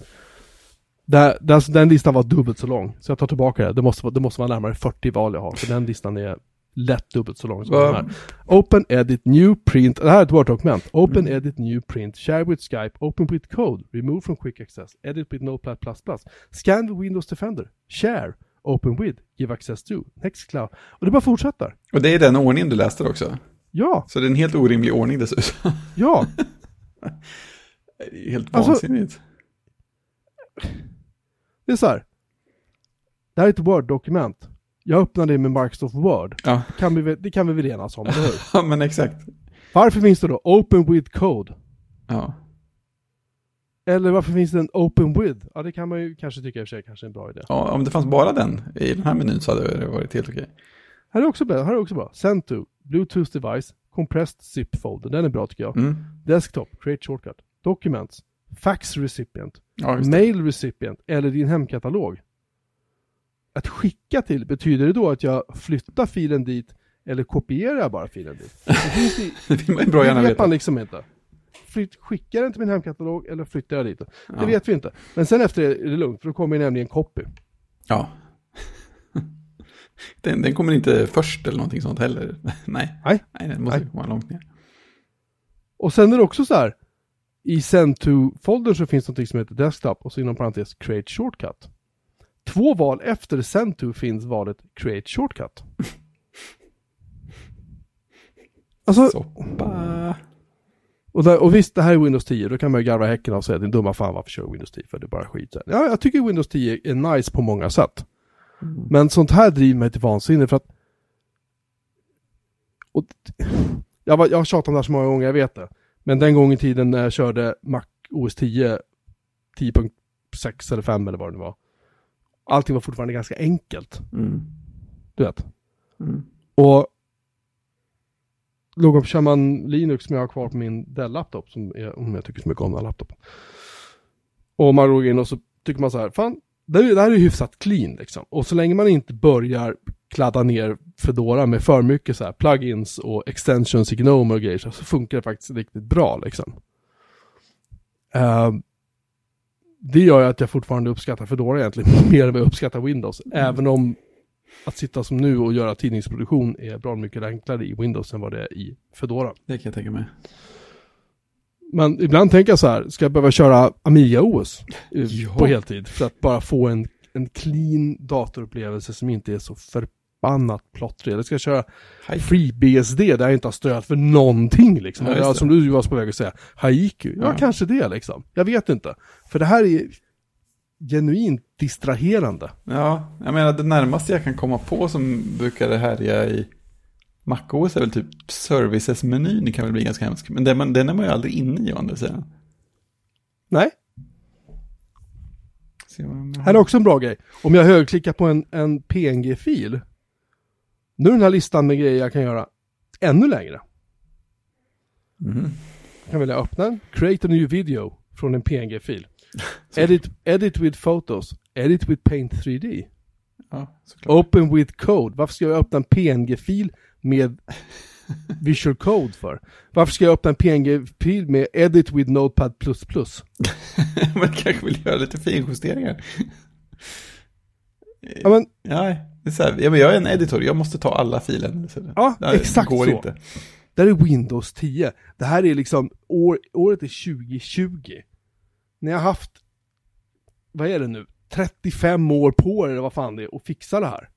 Alltså, den listan var dubbelt så lång. Så jag tar tillbaka det. Det måste, det måste vara närmare 40 val jag har. För den listan är lätt dubbelt så lång som den här. Open Edit New Print. Det här är ett Word-dokument. Open Mm. Edit New Print. Share with Skype. Open with Code. Remove from Quick Access. Edit with Notepad++. Scan with Windows Defender. Share. Open with. Give access to. Nextcloud. Och det bara fortsätter. Och det är den ordningen du läste också. Ja, Så det är en helt orimlig ordning dessutom. ja. Det är helt Alltså- vansinnigt. Det är så här. Det här är ett Word-dokument. Jag öppnar det med Microsoft Word. Ja. Kan vi, det kan vi väl enas om, eller hur? ja, men exakt. Varför finns det då Open with Code? Ja. Eller varför finns det en Open with? Ja, det kan man ju kanske tycka i och för sig kanske är en bra idé. ja, om det fanns bara den i den här menyn så hade det varit helt okej. Här är också bra. Här är också bra. Send to, Bluetooth device, compressed zip folder. Den är bra tycker jag. Mm. Desktop, create shortcut. Documents, fax recipient, Ja, mail recipient eller din hemkatalog. Att skicka till, betyder det då att jag flyttar filen dit eller kopierar jag bara filen dit? Det, Det vill bra det gärna vet man liksom inte. Flytt, skickar den till min hemkatalog eller flyttar jag dit? Det Ja. vet vi inte. Men sen efter är det lugnt, för då kommer ju nämligen copy. Ja. Den, den kommer inte först eller någonting sånt heller. Nej. Nej. Nej, den måste Nej. komma långt ner. Och sen är det också så här. I send to-foldern så finns något som heter desktop och så inom parentes create shortcut. Två val efter to finns valet create shortcut. Alltså, Soppa. och, där, och visst det här är Windows 10, då kan man ju garva häcken av och säga din dumma fan varför kör Windows 10 för det är bara skit. Ja, jag tycker Windows 10 är nice på många sätt. Men sånt här driver mig till vansinne för att och, jag, var, jag har tjatat om det här så många gånger, jag vet det. Men den gången i tiden när jag körde Mac OS 10 10.6 eller 5 eller vad det nu var. Allting var fortfarande ganska enkelt, Mm. du vet. Mm. Och låg kör man Linux som jag har kvar på min Dell-laptop, som är, om jag tycker så mycket om den här laptopen. Och man loggar in och så tycker man så här, fan, det, här- det här är ju hyfsat clean liksom. Och så länge man inte börjar kladda ner Fedora med för mycket så här plugins och extensions i Gnome och grejer så funkar det faktiskt riktigt bra liksom. Eh, det gör ju att jag fortfarande uppskattar Fedora egentligen mer än vad jag uppskattar Windows. Även om att sitta som nu och göra tidningsproduktion är bra mycket enklare i Windows än vad det är i Fedora. Det kan jag tänka mig. Men ibland tänker jag så här, ska jag behöva köra Amiga OS Ja. på heltid för att bara få en, en clean datorupplevelse som inte är så förbannat plottrig. Eller ska jag köra. FreeBSD där jag inte har stöd för någonting liksom. Ja, Eller som du var på väg att säga, Haiku. Ja, Ja. kanske det liksom. Jag vet inte. För det här är genuint distraherande. Ja, jag menar det närmaste jag kan komma på som brukar härja i MacOS är väl typ services-menyn, det kan väl bli ganska hemskt. Men den, man, den är man ju aldrig inne i å andra sidan. Nej, jag. Här är också en bra grej. Om jag högerklickar på en, en PNG-fil. Nu är den här listan med grejer jag kan göra ännu längre. Jag kan välja öppna den, create a new video från en PNG-fil. Edit, edit with photos, edit with paint 3D. Ja. Open with code. Varför ska jag öppna en PNG-fil med Visual Code för? Varför ska jag öppna en PNG-fil med edit with Notepad++? men kanske vill göra lite finjusteringar. Ja, men, Ja, det är här, ja, men jag är en editor, jag måste ta alla det- Ja, det här exakt går så. inte. Det här är Windows 10. Det här är liksom, år, året är 2020. Ni har haft, vad är det nu, 35 år på er eller vad fan det är, att fixa det här.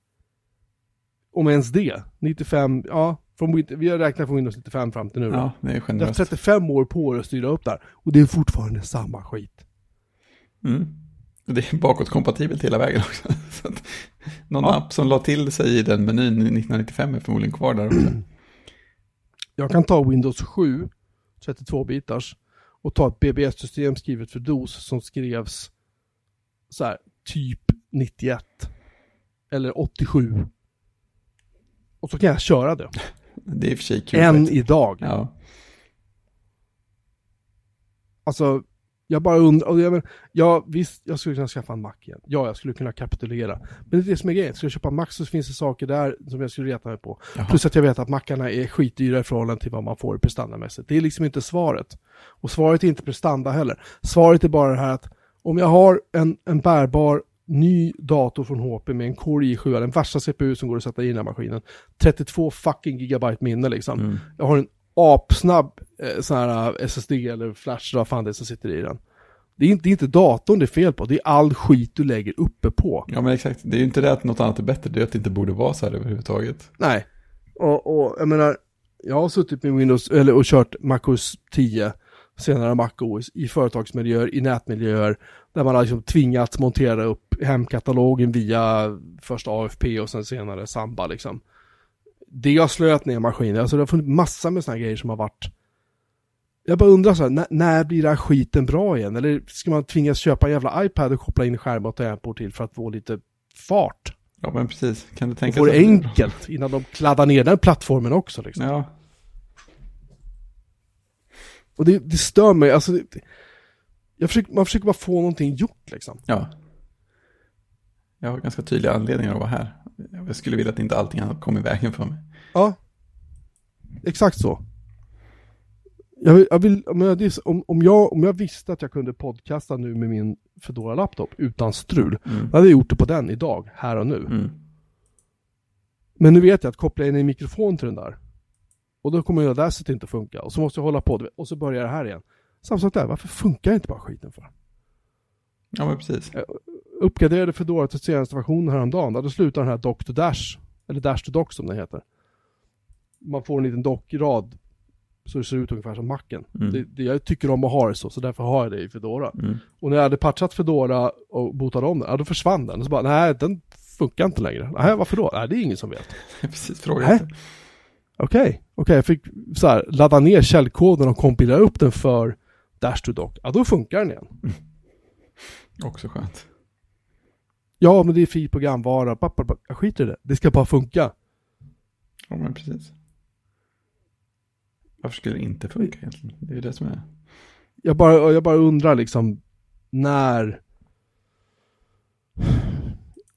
Om ens det. 95, ja, från, vi har räknat från Windows 95 fram till nu. Ja, det är Ni har haft generöst. 35 år på er att styra upp det här. Och det är fortfarande samma skit. Mm. Det är bakåtkompatibelt hela vägen också. Så att någon Ja. app som la till sig i den menyn 1995 är förmodligen kvar där också. Jag kan ta Windows 7, 32-bitars, och ta ett BBS-system skrivet för DOS som skrevs så här, typ 91. Eller 87. Och så kan jag köra det. Det är i och för sig kul. Än idag. Ja. Alltså, jag bara undrar, jag, men, ja visst, jag skulle kunna skaffa en Mac igen. Ja, jag skulle kunna kapitulera. Men det är det som är grejen, ska jag köpa Mac så finns det saker där som jag skulle reta mig på. Jaha. Plus att jag vet att mackarna är skitdyra i förhållande till vad man får prestandamässigt. Det är liksom inte svaret. Och svaret är inte prestanda heller. Svaret är bara det här att om jag har en, en bärbar ny dator från HP med en Core i7, den värsta CPU som går att sätta i den här maskinen. 32 fucking gigabyte minne liksom. Mm. Jag har en apsnabb eh, sån här eh, SSD eller flash, vad fan det är som sitter i den. Det är, inte, det är inte datorn det är fel på, det är all skit du lägger uppe på. ja, men exakt. Det är ju inte det att något annat är bättre, det är att det inte borde vara så här överhuvudtaget. Nej. Och, och jag menar, jag har suttit med Windows, eller och kört MacOS 10, senare MacOS, i företagsmiljöer, i nätmiljöer, där man har liksom tvingats montera upp hemkatalogen via först AFP och sen senare Samba liksom. Det har slöt ner maskiner, alltså det har funnits massa med sådana grejer som har varit jag bara undrar så här, när, när blir den här skiten bra igen? Eller ska man tvingas köpa en jävla iPad och koppla in skärm och tangentbord till för att få lite fart? Ja, men precis. Kan du tänka få det enkelt innan de kladdar ner den plattformen också liksom. Ja, Och det, det stör mig, alltså det, försöker, man försöker bara få någonting gjort liksom. Ja. Jag har ganska tydliga anledningar att vara här. Jag skulle vilja att inte allting annat kom i vägen för mig. Ja. Exakt så. Jag vill, jag vill, om, jag, om, jag, om jag visste att jag kunde podcasta nu med min Fedora laptop utan strul, Mm. då hade jag gjort det på den idag, här och nu. Mm. Men nu vet jag att koppla in en mikrofon till den där. Och då kommer Audacity inte funka. Och så måste jag hålla på, och så börjar det här igen. Samma sak där, varför funkar inte bara skiten för? Ja, men precis. Uppgraderade Fedora till senaste versionen häromdagen, där då slutar den här Dock to Dash, eller Dash to Dock som den heter. Man får en liten dockrad, så det ser ut ungefär som macken. Mm. Det, det, jag tycker om att ha det så, så därför har jag det i Fedora. Mm. Och när jag hade patchat Fedora och botade om den, ja då försvann den. Och så bara, nej den funkar inte längre. Nej, varför då? Nej, det är ingen som vet. precis, fråga inte. Okej, okej, jag fick så här, ladda ner källkoden och kompilera upp den för Dash to Dock. Ja, då funkar den igen. Också skönt. Ja, men det är fri programvara. Jag skiter i det. Det ska bara funka. Ja, men precis. Varför skulle det inte funka egentligen? Det är det som är... Jag bara, jag bara undrar liksom, när...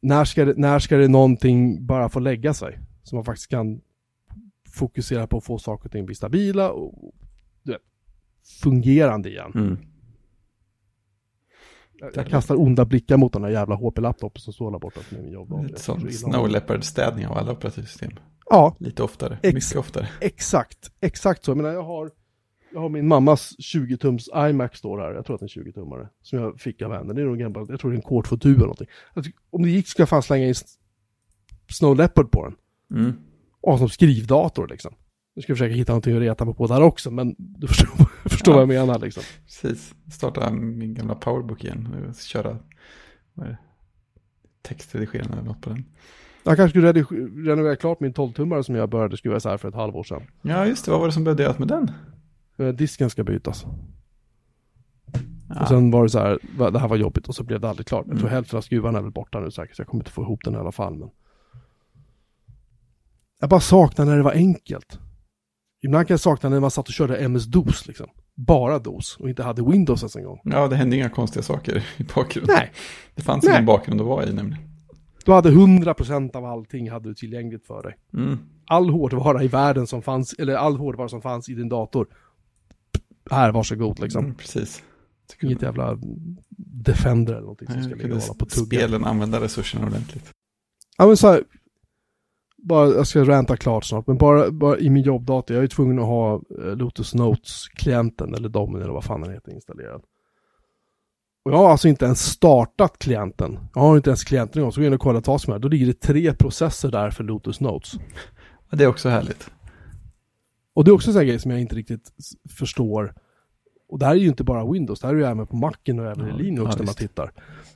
När ska, det, när ska det någonting bara få lägga sig? Så man faktiskt kan fokusera på att få saker och ting bli stabila och vet, fungerande igen. Mm. Jag, jag kastar onda blickar mot den här jävla HP-laptopen som står där borta min jobb. Ett sånt Snow Leopard-städning av alla operativsystem. Ja, Lite oftare, Ex- mycket oftare. exakt. Exakt så. Jag menar, jag har, jag har min mammas 20-tums iMac står här. Jag tror att det är en 20-tummare. Som jag fick av henne. Det är nog gammal, jag tror det är en Core 2000 eller någonting. Om det gick ska jag fan slänga in Snow Leopard på den. Mm. Och som skrivdator liksom. Nu ska jag försöka hitta någonting att reta mig på där också, men du förstår, förstår Ja. vad jag menar liksom. Precis, starta min gamla powerbook igen och köra textredigerande eller något på den. Jag kanske skulle renovera klart min 12-tummare som jag började skruva isär för ett halvår sedan. Ja, just det. Vad var det som behövde göras med den? Eh, Disken ska bytas. Ja, Och sen var det så här, det här var jobbigt och så blev det aldrig klart. Jag tror Mm. hälften av skruvarna är väl borta nu säkert, så jag kommer inte få ihop den i alla fall. Men... Jag bara saknar när det var enkelt. Ibland kan jag sakna när man satt och körde MS-DOS liksom. Bara DOS och inte hade Windows ens en gång. ja, det hände inga konstiga saker i bakgrunden. Nej, Det fanns Nej. ingen bakgrund att vara i nämligen. Du hade 100% av allting hade du tillgängligt för dig. Mm. All hårdvara i världen som fanns, eller all hårdvara som fanns i din dator. Här, varsågod liksom. Mm, precis. Inget jävla Defender eller någonting som ska ligga och hålla på tugga. spelen använda resurserna ordentligt. Ja men så här, bara, jag ska ranta klart snart, men bara, bara i min jobbdator, jag är ju tvungen att ha eh, Lotus Notes-klienten, eller Domin eller vad fan den heter, installerad. Och jag har alltså inte ens startat klienten. Jag har inte ens klienten igång, så går jag in och kollar vad som är. Då ligger det tre processer där för Lotus Notes. Det är också härligt. Och det är också en här grej som jag inte riktigt förstår. Och det här är ju inte bara Windows, det här är ju även på Macen och även Ja, i Linux ja, när man tittar.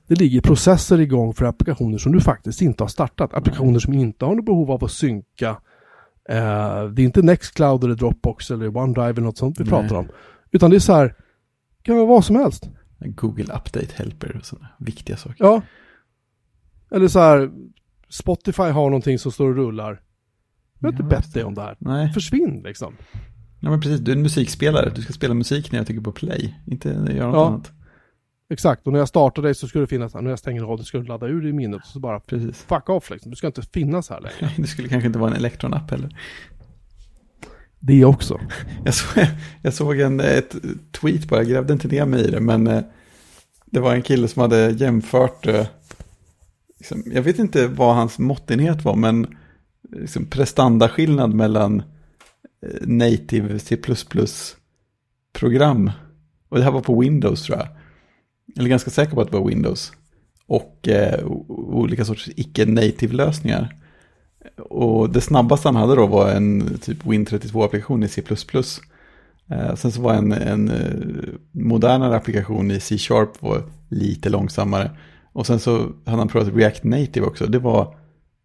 Det ligger processer igång för applikationer som du faktiskt inte har startat. Applikationer som inte har något behov av att synka. Eh, det är inte Nextcloud eller Dropbox eller OneDrive eller något sånt vi Nej. pratar om. Utan det är så här, det kan vara vad som helst. Google Update Helper och sådana viktiga saker. Ja. Eller så här, Spotify har någonting som står och rullar. Jag har inte bett dig om det här. Nej, Försvinn liksom. ja, men precis. Du är en musikspelare. Du ska spela musik när jag trycker på play. Inte göra något Ja. annat. Exakt, och när jag startar dig så ska det finnas, när jag stänger av det ska du ladda ur det i minnet och så bara Precis. fuck off liksom. Du ska inte finnas här längre. Det skulle kanske inte vara en Electron-app heller. Det också. Jag, såg, jag såg en ett tweet bara, jag grävde inte ner mig i det, men eh, det var en kille som hade jämfört, eh, liksom, jag vet inte vad hans måttenhet var, men liksom, prestandaskillnad mellan eh, native C++-program, och det här var på Windows tror jag, eller ganska säker på att det var Windows, och eh, olika sorters icke-native-lösningar. Och det snabbaste han hade då var en typ Win32-applikation i C++. Eh, sen så var en, en eh, modernare applikation i C-sharp var lite långsammare. Och sen så hade han provat React Native också. Det var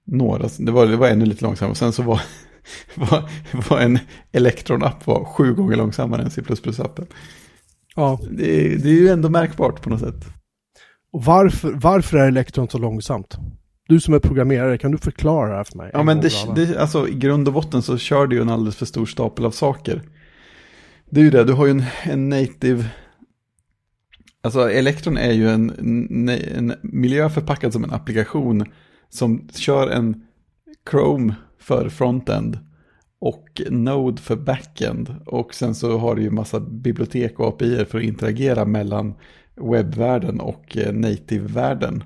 några, det var, det var ännu lite långsammare. Och sen så var, var, var en Electron-app var sju gånger långsammare än C++-appen. Ja. Det, det är ju ändå märkbart på något sätt. Och varför, varför är Electron så långsamt? Du som är programmerare, kan du förklara det här för mig? Ja En men det, det, alltså, i grund och botten så kör du ju en alldeles för stor stapel av saker. Det är ju det, du har ju en, en native Alltså Electron är ju en, en, en miljö förpackad som en applikation som kör en Chrome för frontend och Node för backend. Och sen så har du ju massa bibliotek och API för att interagera mellan webbvärlden och eh, native-världen.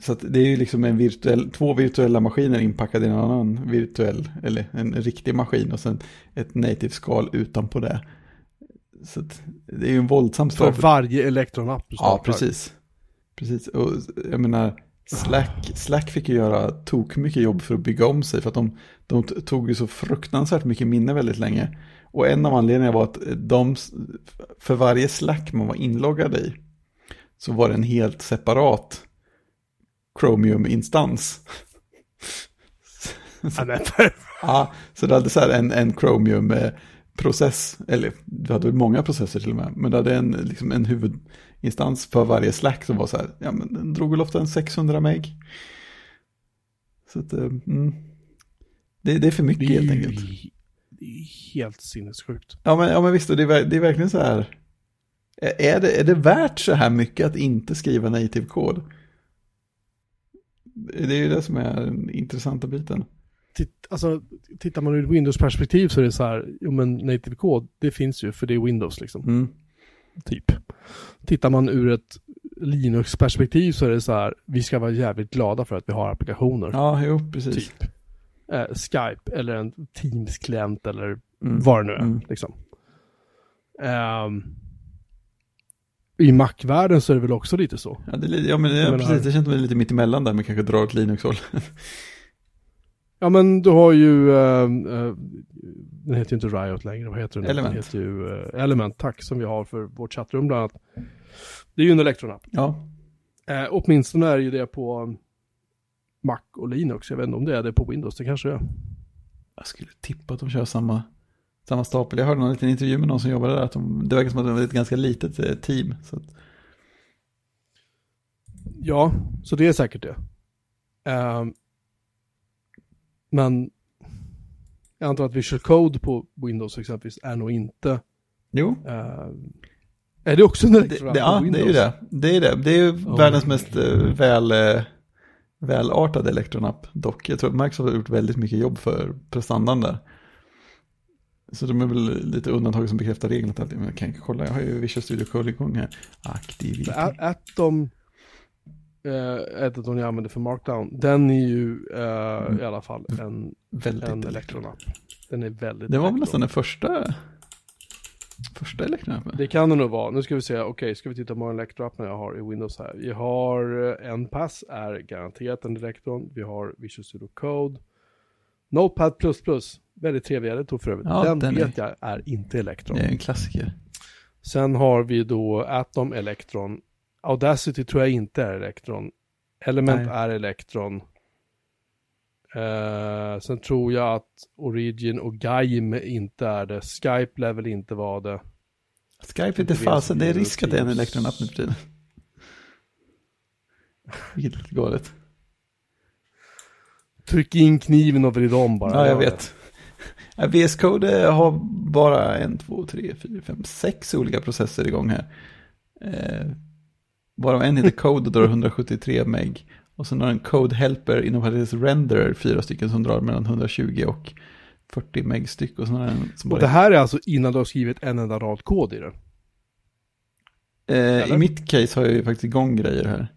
Så det är ju liksom en virtuell, två virtuella maskiner inpackade i en annan virtuell, eller en riktig maskin och sen ett native-skal utanpå det. Så det är ju en våldsam För varje Electron-app du Ja, precis. Precis, och jag menar, Slack, Slack fick ju göra tok mycket jobb för att bygga om sig för att de, de tog ju så fruktansvärt mycket minne väldigt länge. Och en av anledningarna var att de, för varje Slack man var inloggad i så var det en helt separat Chromium-instans. ja, så du hade så här en, en Chromium-process, eller du hade många processer till och med, men du hade en, liksom en huvudinstans för varje Slack som var så här, ja men den drog väl ofta en 600 meg. Så att, eh, mm, det, det, är för mycket helt enkelt. Det är helt sinnessjukt. Ja men, ja, men visst, det är, det är verkligen så här, är det, är det värt så här mycket att inte skriva native kod? Det är ju det som är den intressanta biten. Titt, alltså, tittar man ur Windows-perspektiv så är det så här, jo men native kod, det finns ju för det är Windows liksom. Mm. Typ. Tittar man ur ett Linux-perspektiv så är det så här, vi ska vara jävligt glada för att vi har applikationer. Ja, jo, precis. Typ. Eh, Skype eller en Teams-klient eller mm. vad det nu är. Mm. Liksom. Um, i Mac-världen så är det väl också lite så. Ja, det, ja men det, precis, det känns lite mitt emellan där, men kanske drar åt Linux-håll. ja men du har ju, uh, uh, den heter ju inte Riot längre, vad heter den? Element. Den heter ju uh, Element, tack, som vi har för vårt chattrum bland annat. Det är ju en Electron-app. Ja. Uh, åtminstone är ju det på Mac och Linux, jag vet inte om det är det på Windows, det kanske är. Jag skulle tippa att de kör samma samma stapel. Jag hörde någon liten intervju med någon som jobbade där, att de, det verkar som att det var ett ganska litet eh, team. Så att... Ja, så det är säkert det. Uh, men jag antar att Visual Code på Windows exempelvis är nog inte... Jo. Uh, är det också en det, det, Ja, det är ju det. Det är det. Det är ju oh, världens mest uh, väl, uh, välartade elektronapp dock. Jag tror att Microsoft har gjort väldigt mycket jobb för prestandan där. Så de är väl lite undantag som bekräftar regeln att jag kan kolla, jag har ju Visual Studio Code igång här. Aktiv. Atom, äh, Atom jag använder för Markdown, den är ju äh, mm. i alla fall en, väldigt en elektronapp. Den är väldigt Det var väl nästan den första Första elektronappen? Det kan det nog vara. Nu ska vi se, okej, okay, ska vi titta på en elektroappen jag har i Windows här. Vi har eh, en pass, är garanterat en elektron. Vi har Visual Studio Code. Notepad++, väldigt trevlig editor för övrigt. Ja, den, den vet är... jag är inte Electron. Det är en klassiker. Sen har vi då Atom Electron. Audacity tror jag inte är Electron. Element Nej. är Electron. Uh, sen tror jag att Origin och Gaim inte är det. Skype lär väl inte vara det. Skype är inte fasen, det är risk att det är en Electron-app nu för tiden. Vilket är lite galet. Tryck in kniven och vrid om bara. Ja, jag vet. VS Code har bara en, två, tre, fyra, fem, sex olika processer igång här. Eh, varav en heter Code och drar 173 meg. Och sen har en Code Helper inom parentes renderer, fyra stycken som drar mellan 120 och 40 meg styck. Och, en som och det här är alltså innan du har skrivit en enda rad kod i det? Eh, I mitt case har jag ju faktiskt igång grejer här.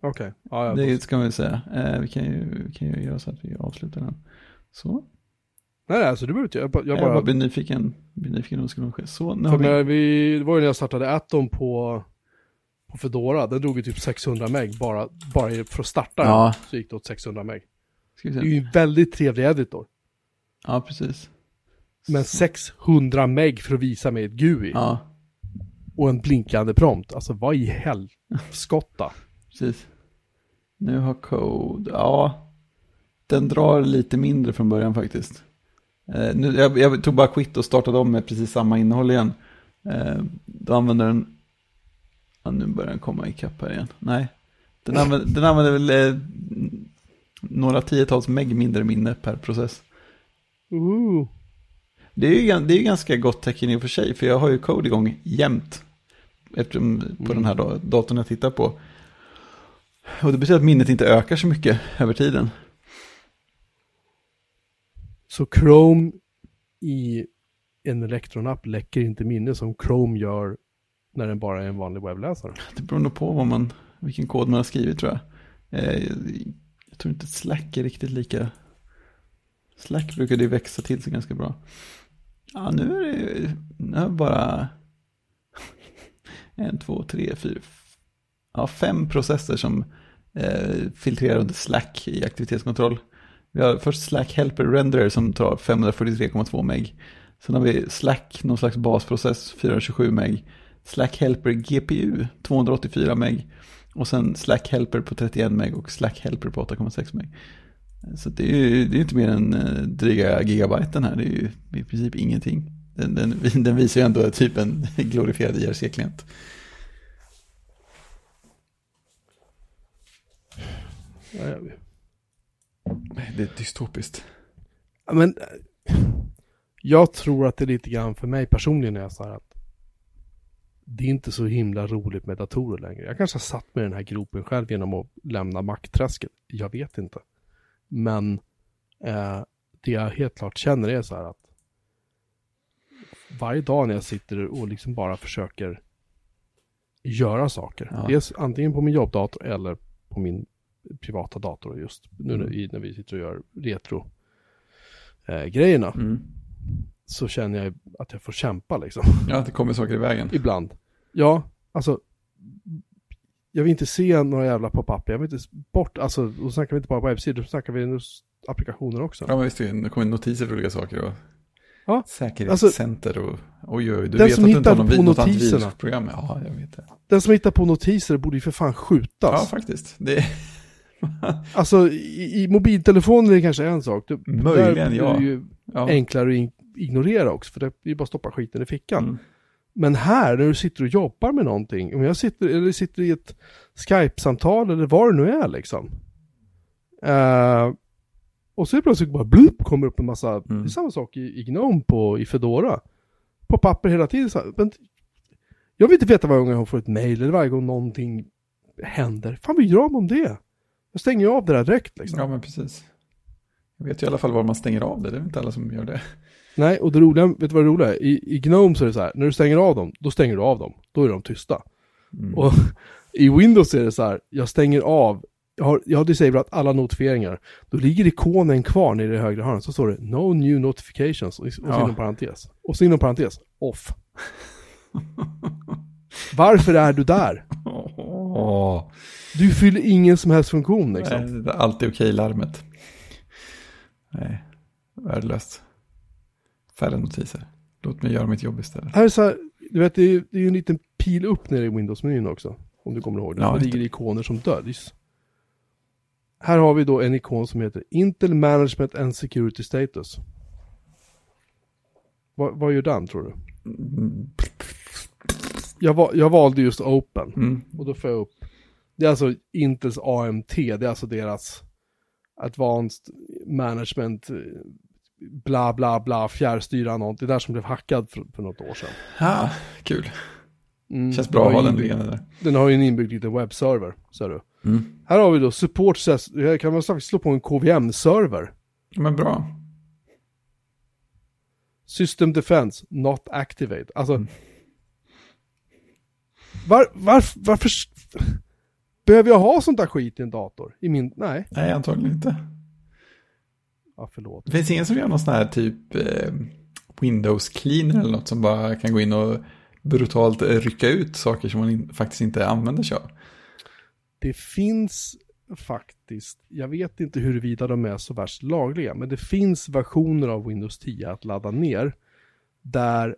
Okej. Okay. Ja, det ska man väl säga. Eh, vi, kan ju, vi kan ju göra så att vi avslutar den. Så. Nej, nej, alltså det behöver inte jag. Jag bara, jag bara blir nyfiken, blir nyfiken skulle ske. Så, nu för vi... vi... Det var ju när jag startade Atom på, på Fedora, den drog ju typ 600 meg bara, bara för att starta ja. den, så gick det åt 600 meg. Det är ju en väldigt trevlig editor. Ja, precis. Men 600 meg för att visa mig ett GUI. Ja. Och en blinkande prompt, alltså vad i helskotta. precis. Nu har Code, ja. Den drar lite mindre från början faktiskt. Eh, nu, jag, jag, tog bara quit och startade om med precis samma innehåll igen. Eh, då använder den, ja, nu börjar den komma ikapp här igen. Nej, den använder, den använder väl eh, några tiotals meg mindre minne per process. Uh. Det är ju det är ganska gott tecken i och för sig, för jag har ju code igång jämt. eftersom, på den här datorn jag tittar på. Och det betyder att minnet inte ökar så mycket över tiden. Så Chrome i en elektronapp läcker inte minne som Chrome gör när den bara är en vanlig webbläsare. Det beror nog på vad man, vilken kod man har skrivit tror jag. Eh, jag tror inte Slack är riktigt lika. Slack brukade ju växa till sig ganska bra. Ja, nu är det nu är bara en, två, tre, fyra, ja, fem processer som eh, filtrerar under Slack i aktivitetskontroll. Vi har först Slack Helper Renderer som tar 543,2 meg. Sen har vi Slack, någon slags basprocess, 427 meg. Slack Helper GPU, 284 meg. Och sen Slack Helper på 31 meg och Slack Helper på 8,6 meg. Så det är ju det är inte mer än dryga dryga gigabyten här, det är ju i princip ingenting. Den, den, den visar ju ändå typ en glorifierad IRC-klient. Det är dystopiskt. Men jag tror att det är lite grann för mig personligen är så här att det är inte så himla roligt med datorer längre. Jag kanske har satt mig i den här gropen själv genom att lämna Mac-träsket. Jag vet inte. Men eh, det jag helt klart känner är så här att varje dag när jag sitter och liksom bara försöker göra saker. Ja. Dels antingen på min jobbdator eller på min privata dator just nu mm. när, när vi sitter och gör retro eh. Mm. Så känner jag att jag får kämpa liksom. Ja, det kommer saker i vägen. Ibland. Ja, alltså. Jag vill inte se några jävla pop-up. Jag vill inte bort, alltså, då snackar vi inte bara på webbsidor, då snackar vi applikationer också. Ja, men visst, det kommer notiser för olika saker och ja, säkerhetscenter alltså, och oj, oj, du vet att du inte har någon, något antivirusprogram. Ja, jag vet det. Den som hittar på notiser borde ju för fan skjutas. Ja, faktiskt. Det alltså i, i mobiltelefoner är det kanske en sak. Det, Möjligen, ja. Det är ju ja. enklare att ignorera också, för det är ju bara att stoppa skiten i fickan. Mm. Men här, när du sitter och jobbar med någonting, om jag sitter, eller sitter i ett Skype-samtal eller vad det nu är liksom. Uh, och så är det plötsligt bara blup kommer upp en massa, mm. det är samma sak i, i Gnome på, i Fedora. På papper hela tiden. Så här, men jag vill inte veta varje gång jag får ett mail eller varje gång någonting händer. Fan, vad gör om det? Jag stänger ju av det där direkt liksom. Ja, men precis. Jag vet ju i alla fall var man stänger av det, det är inte alla som gör det. Nej, och det roliga, vet du vad det roliga är? I, I Gnome så är det så här, när du stänger av dem, då stänger du av dem. Då är de tysta. Mm. Och i Windows är det så här, jag stänger av, jag har, jag har disablat alla notifieringar. Då ligger ikonen kvar nere i högra hörnet, så står det No new notifications, och, och ja. inom parentes. Och så inom parentes, off. Varför är du där? Oh. Du fyller ingen som helst funktion liksom. Nej, alltid okej-larmet. Nej, värdelöst. Färre notiser. Låt mig göra mitt jobb istället. Här är så här, du vet det är, är en liten pil upp nere i Windows-menyn också. Om du kommer ihåg det. Ja, det ligger ikoner som döljs. Här har vi då en ikon som heter Intel Management and Security Status. Vad, vad gör den tror du? Jag, jag valde just Open. Mm. Och då får jag upp. Det är alltså Intels AMT. Det är alltså deras Advanced Management bla bla bla fjärrstyra något. Det där som blev hackad för, för något år sedan. Ja, kul. Mm, Känns bra att ha den liggande där. Den har ju en inbyggd liten webbserver, ser du. Mm. Här har vi då support, här kan man faktiskt slå på en KVM-server. Men bra. System Defense, not activate. Alltså, mm. Var, var, varför behöver jag ha sånt där skit i en dator? I min, nej. Nej, antagligen inte. Ja, förlåt. Det finns ingen som gör någon sån här typ eh, Windows cleaner eller något som bara kan gå in och brutalt rycka ut saker som man in, faktiskt inte använder sig av. Det finns faktiskt, jag vet inte huruvida de är så värst lagliga, men det finns versioner av Windows 10 att ladda ner där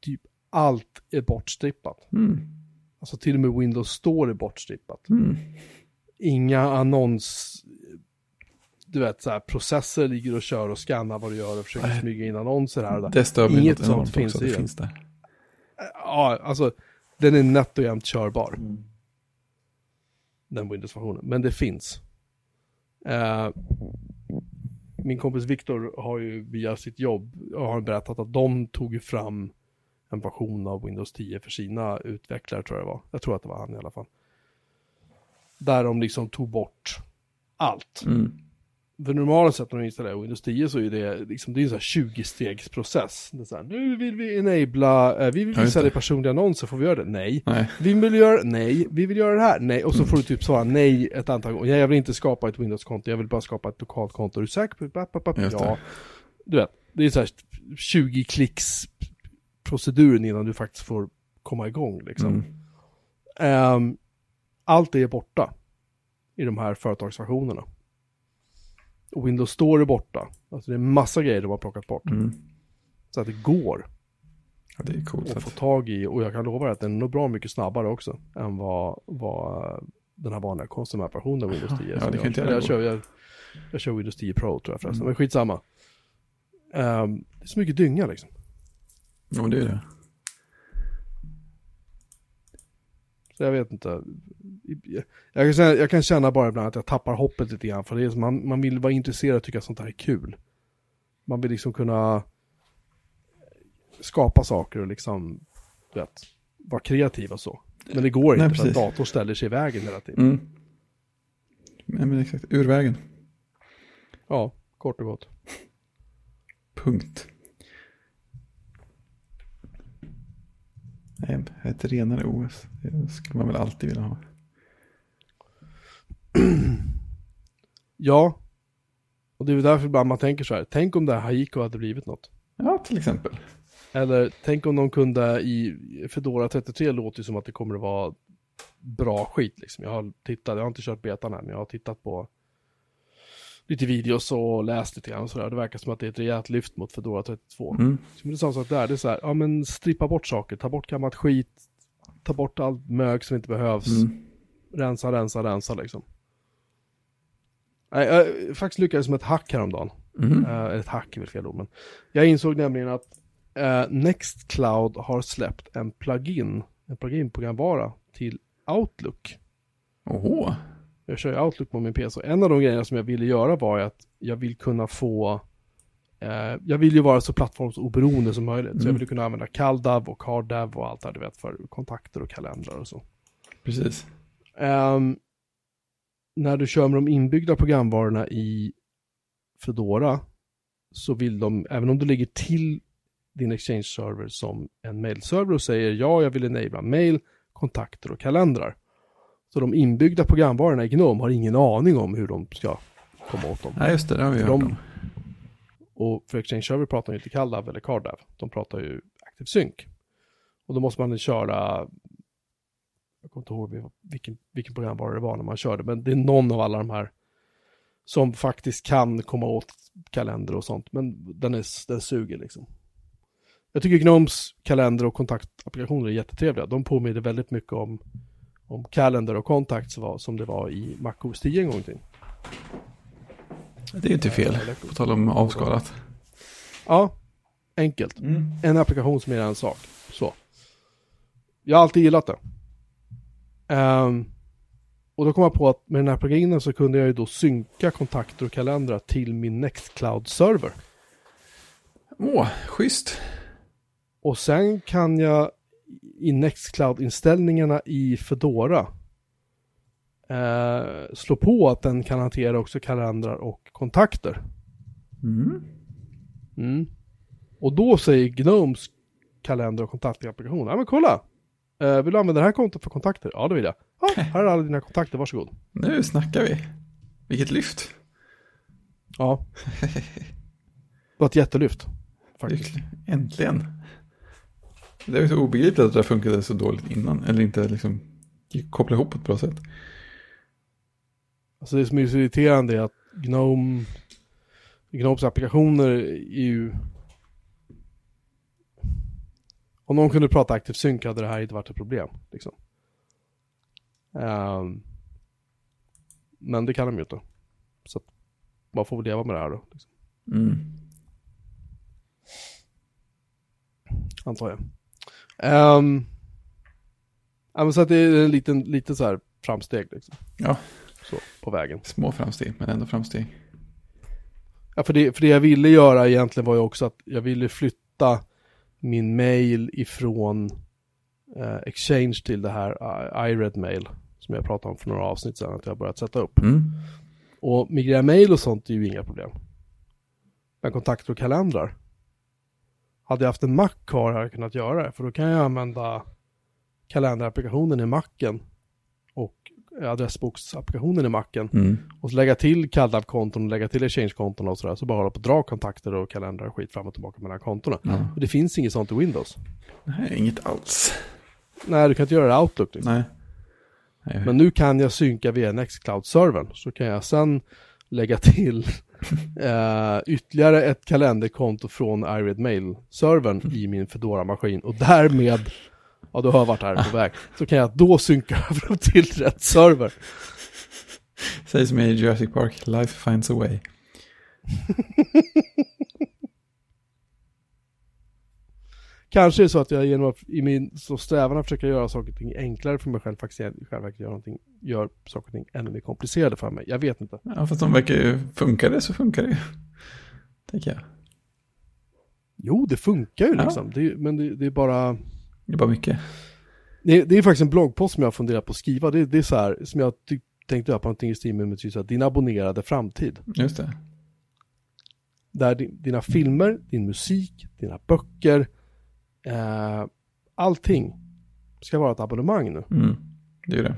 typ allt är bortstrippat. Mm. Alltså till och med Windows Store är bortstrippat. Mm. Inga annons, du vet så här, processer ligger och kör och skannar vad du gör och försöker smyga in annonser här och där. Det stör mig Inget sånt finns i den. Ja, alltså den är nätt och jämnt körbar. Mm. Den Windows-versionen, men det finns. Uh, min kompis Viktor har ju via sitt jobb har berättat att de tog fram en version av Windows 10 för sina utvecklare tror jag det var. Jag tror att det var han i alla fall. Där de liksom tog bort allt. Mm. För normalt sett när du installerar Windows 10 så är det liksom, det är en sån här 20-stegsprocess. Det är så här, nu vill vi enabla, eh, vi vill visa dig personliga annonser, får vi göra det? Nej. Nej. Vi vill göra, nej, vi vill göra det här, nej. Och så Mm. får du typ svara nej ett antal gånger. Jag vill inte skapa ett Windows-konto, jag vill bara skapa ett lokalt konto. Är du säker på det? Ja. Du vet, det är så här 20 klicks proceduren innan du faktiskt får komma igång liksom. Mm. Ehm, allt det är borta i de här företagsversionerna. Och Windows Store är borta. Alltså det är massa grejer de har plockat bort. Mm. Så att det går Ja, det är coolt. att få tag i. Och jag kan lova dig att den är nog bra mycket snabbare också. Än vad, vad den här vanliga konsumentversionen av Windows 10 Ja, det kan jag, inte jag jag, kör, jag, jag kör Windows 10 Pro tror jag förresten. Mm. Men skitsamma. Ehm, det är så mycket dynga liksom. Ja, men det är det. Så jag vet inte. Jag kan, känna, jag kan känna bara ibland att jag tappar hoppet lite grann. För det är som man, man vill vara intresserad och tycka att sånt här är kul. Man vill liksom kunna skapa saker och liksom, vet, vara kreativ och så. Men det går Nej, inte för att precis. datorn ställer sig i vägen hela tiden. Mm. Nej, men exakt. Ur vägen. Ja, kort och gott. Punkt. Ett renare OS. Det skulle man väl alltid vilja ha. Ja, och det är väl därför ibland man tänker så här. Tänk om det här Haiku hade blivit något. Ja, till exempel. Eller tänk om de kunde i Fedora 33 låter ju som att det kommer att vara bra skit liksom. Jag har tittat, jag har inte kört betan än, men jag har tittat på lite videos och läst lite grann och sådär. Det verkar som att det är ett rejält lyft mot Fedora 32. Mm. Så det är samma sak där, det är så här, ja men strippa bort saker, ta bort gammalt skit, ta bort allt mög som inte behövs, Mm. rensa, rensa, rensa liksom. Nej, jag faktiskt lyckades med ett hack häromdagen. Mm. Eh, ett hack är väl fel ord, men jag insåg nämligen att eh, Nextcloud har släppt en plugin, en plugin-programvara till Outlook. Åh. Jag kör ju Outlook på min PC. En av de grejerna som jag ville göra var att jag vill kunna få eh, jag vill ju vara så plattformsoberoende som möjligt. Så jag Mm. vill kunna använda CalDAV och CardDAV och allt det här, du vet, för kontakter och kalendrar och så. Precis. Ehm, när du kör med de inbyggda programvarorna i Fedora så vill de, även om du lägger till din Exchange-server som en mail-server och säger ja, jag vill enabla mail, kontakter och kalendrar. Så de inbyggda programvarorna i GNOME har ingen aning om hur de ska komma åt dem. Nej, just det. Det har vi hört de- om. Och för Exchange Server pratar ju inte CalDAV eller CardDAV. De pratar ju ActiveSync. Och då måste man köra, jag kommer inte ihåg vilken, vilken programvara det var när man körde, men det är någon av alla de här som faktiskt kan komma åt kalender och sånt, men den, är, den suger liksom. Jag tycker Gnomes kalender och kontaktapplikationer är jättetrevliga. De påminner väldigt mycket om, om Calendar och Contacts var, som det var i Mac OS 10 en gång tiden. Det är inte fel. På tal om avskalat. Ja, enkelt. Mm. en applikation som är en sak. Så. Jag har alltid gillat det. Ehm, och då kom jag på att med den här pluginen så kunde jag ju då synka kontakter och kalendrar till min Nextcloud-server. Åh, schysst. Och sen kan jag i Nextcloud-inställningarna i Fedora eh, slå på att den kan hantera också kalendrar och kontakter. Mm. Mm. Och då säger Gnomes kalender och kontaktapplikation, ja men kolla! Eh, vill du använda det här kontot för kontakter? Ja det vill jag. Ja, här är alla dina kontakter, varsågod. Nu snackar vi. Vilket lyft. Ja. Det var ett jättelyft. Faktiskt. Äntligen. Det är så obegripligt att det där funkade så dåligt innan. Eller inte liksom koppla ihop på ett bra sätt. Alltså det som är så irriterande är att Gnome, Gnomes applikationer är ju... Om någon kunde prata Active Sync hade det här inte varit ett problem. Liksom. Ehm, men det kan de ju inte. Så att man får väl leva med det här då. Liksom, Mm. antar jag. Um, ja, men så att det är en liten, liten så här framsteg liksom. Ja. Så, på vägen. Små framsteg, men ändå framsteg. Ja, för det, för det jag ville göra egentligen var ju också att jag ville flytta min mail ifrån eh, Exchange till det här uh, iRed mail som jag pratade om för några avsnitt sedan att jag börjat sätta upp. Mm. Och migrera mail och sånt är ju inga problem. Men kontakter och kalendrar. Hade jag haft en Mac kvar hade jag kunnat göra det. För då kan jag använda kalenderapplikationen i Macen och adressboksapplikationen i Macen. Mm. Och så lägga till CalDAV-konton och lägga till Exchange-konton och sådär. Så bara hålla på att dra kontakter och kalendrar och skit fram och tillbaka mellan kontona. Ja. Och det finns inget sånt i Windows. Nej, inget alls. Nej, du kan inte göra det i Outlook. Liksom. Nej. Nej. Men nu kan jag synka via Nextcloud-servern. Så kan jag sen lägga till eh, ytterligare ett kalenderkonto från iRed Mail-servern i min Fedora-maskin. Och därmed, ja du har varit här på väg, så kan jag då synka över till rätt server. Säg som i Jurassic Park, life finds a way. Kanske är det så att jag genom att i min så strävan att försöka göra saker och ting enklare för mig själv faktiskt i själva verket gör, någonting, gör saker och ting ännu mer komplicerade för mig. Jag vet inte. Ja, fast de verkar ju, funkar det så funkar det ju. Tänker jag. Jo, det funkar ju Ja. liksom. Det, men det, det är bara... Det är bara mycket. Det, det är faktiskt en bloggpost som jag har funderat på att skriva. Det, det är så här, som jag ty- tänkte göra på någonting i stil med typ din abonnerade framtid. Just det. Där din, dina filmer, din musik, dina böcker, eh, allting ska vara ett abonnemang nu. Mm. Det är det.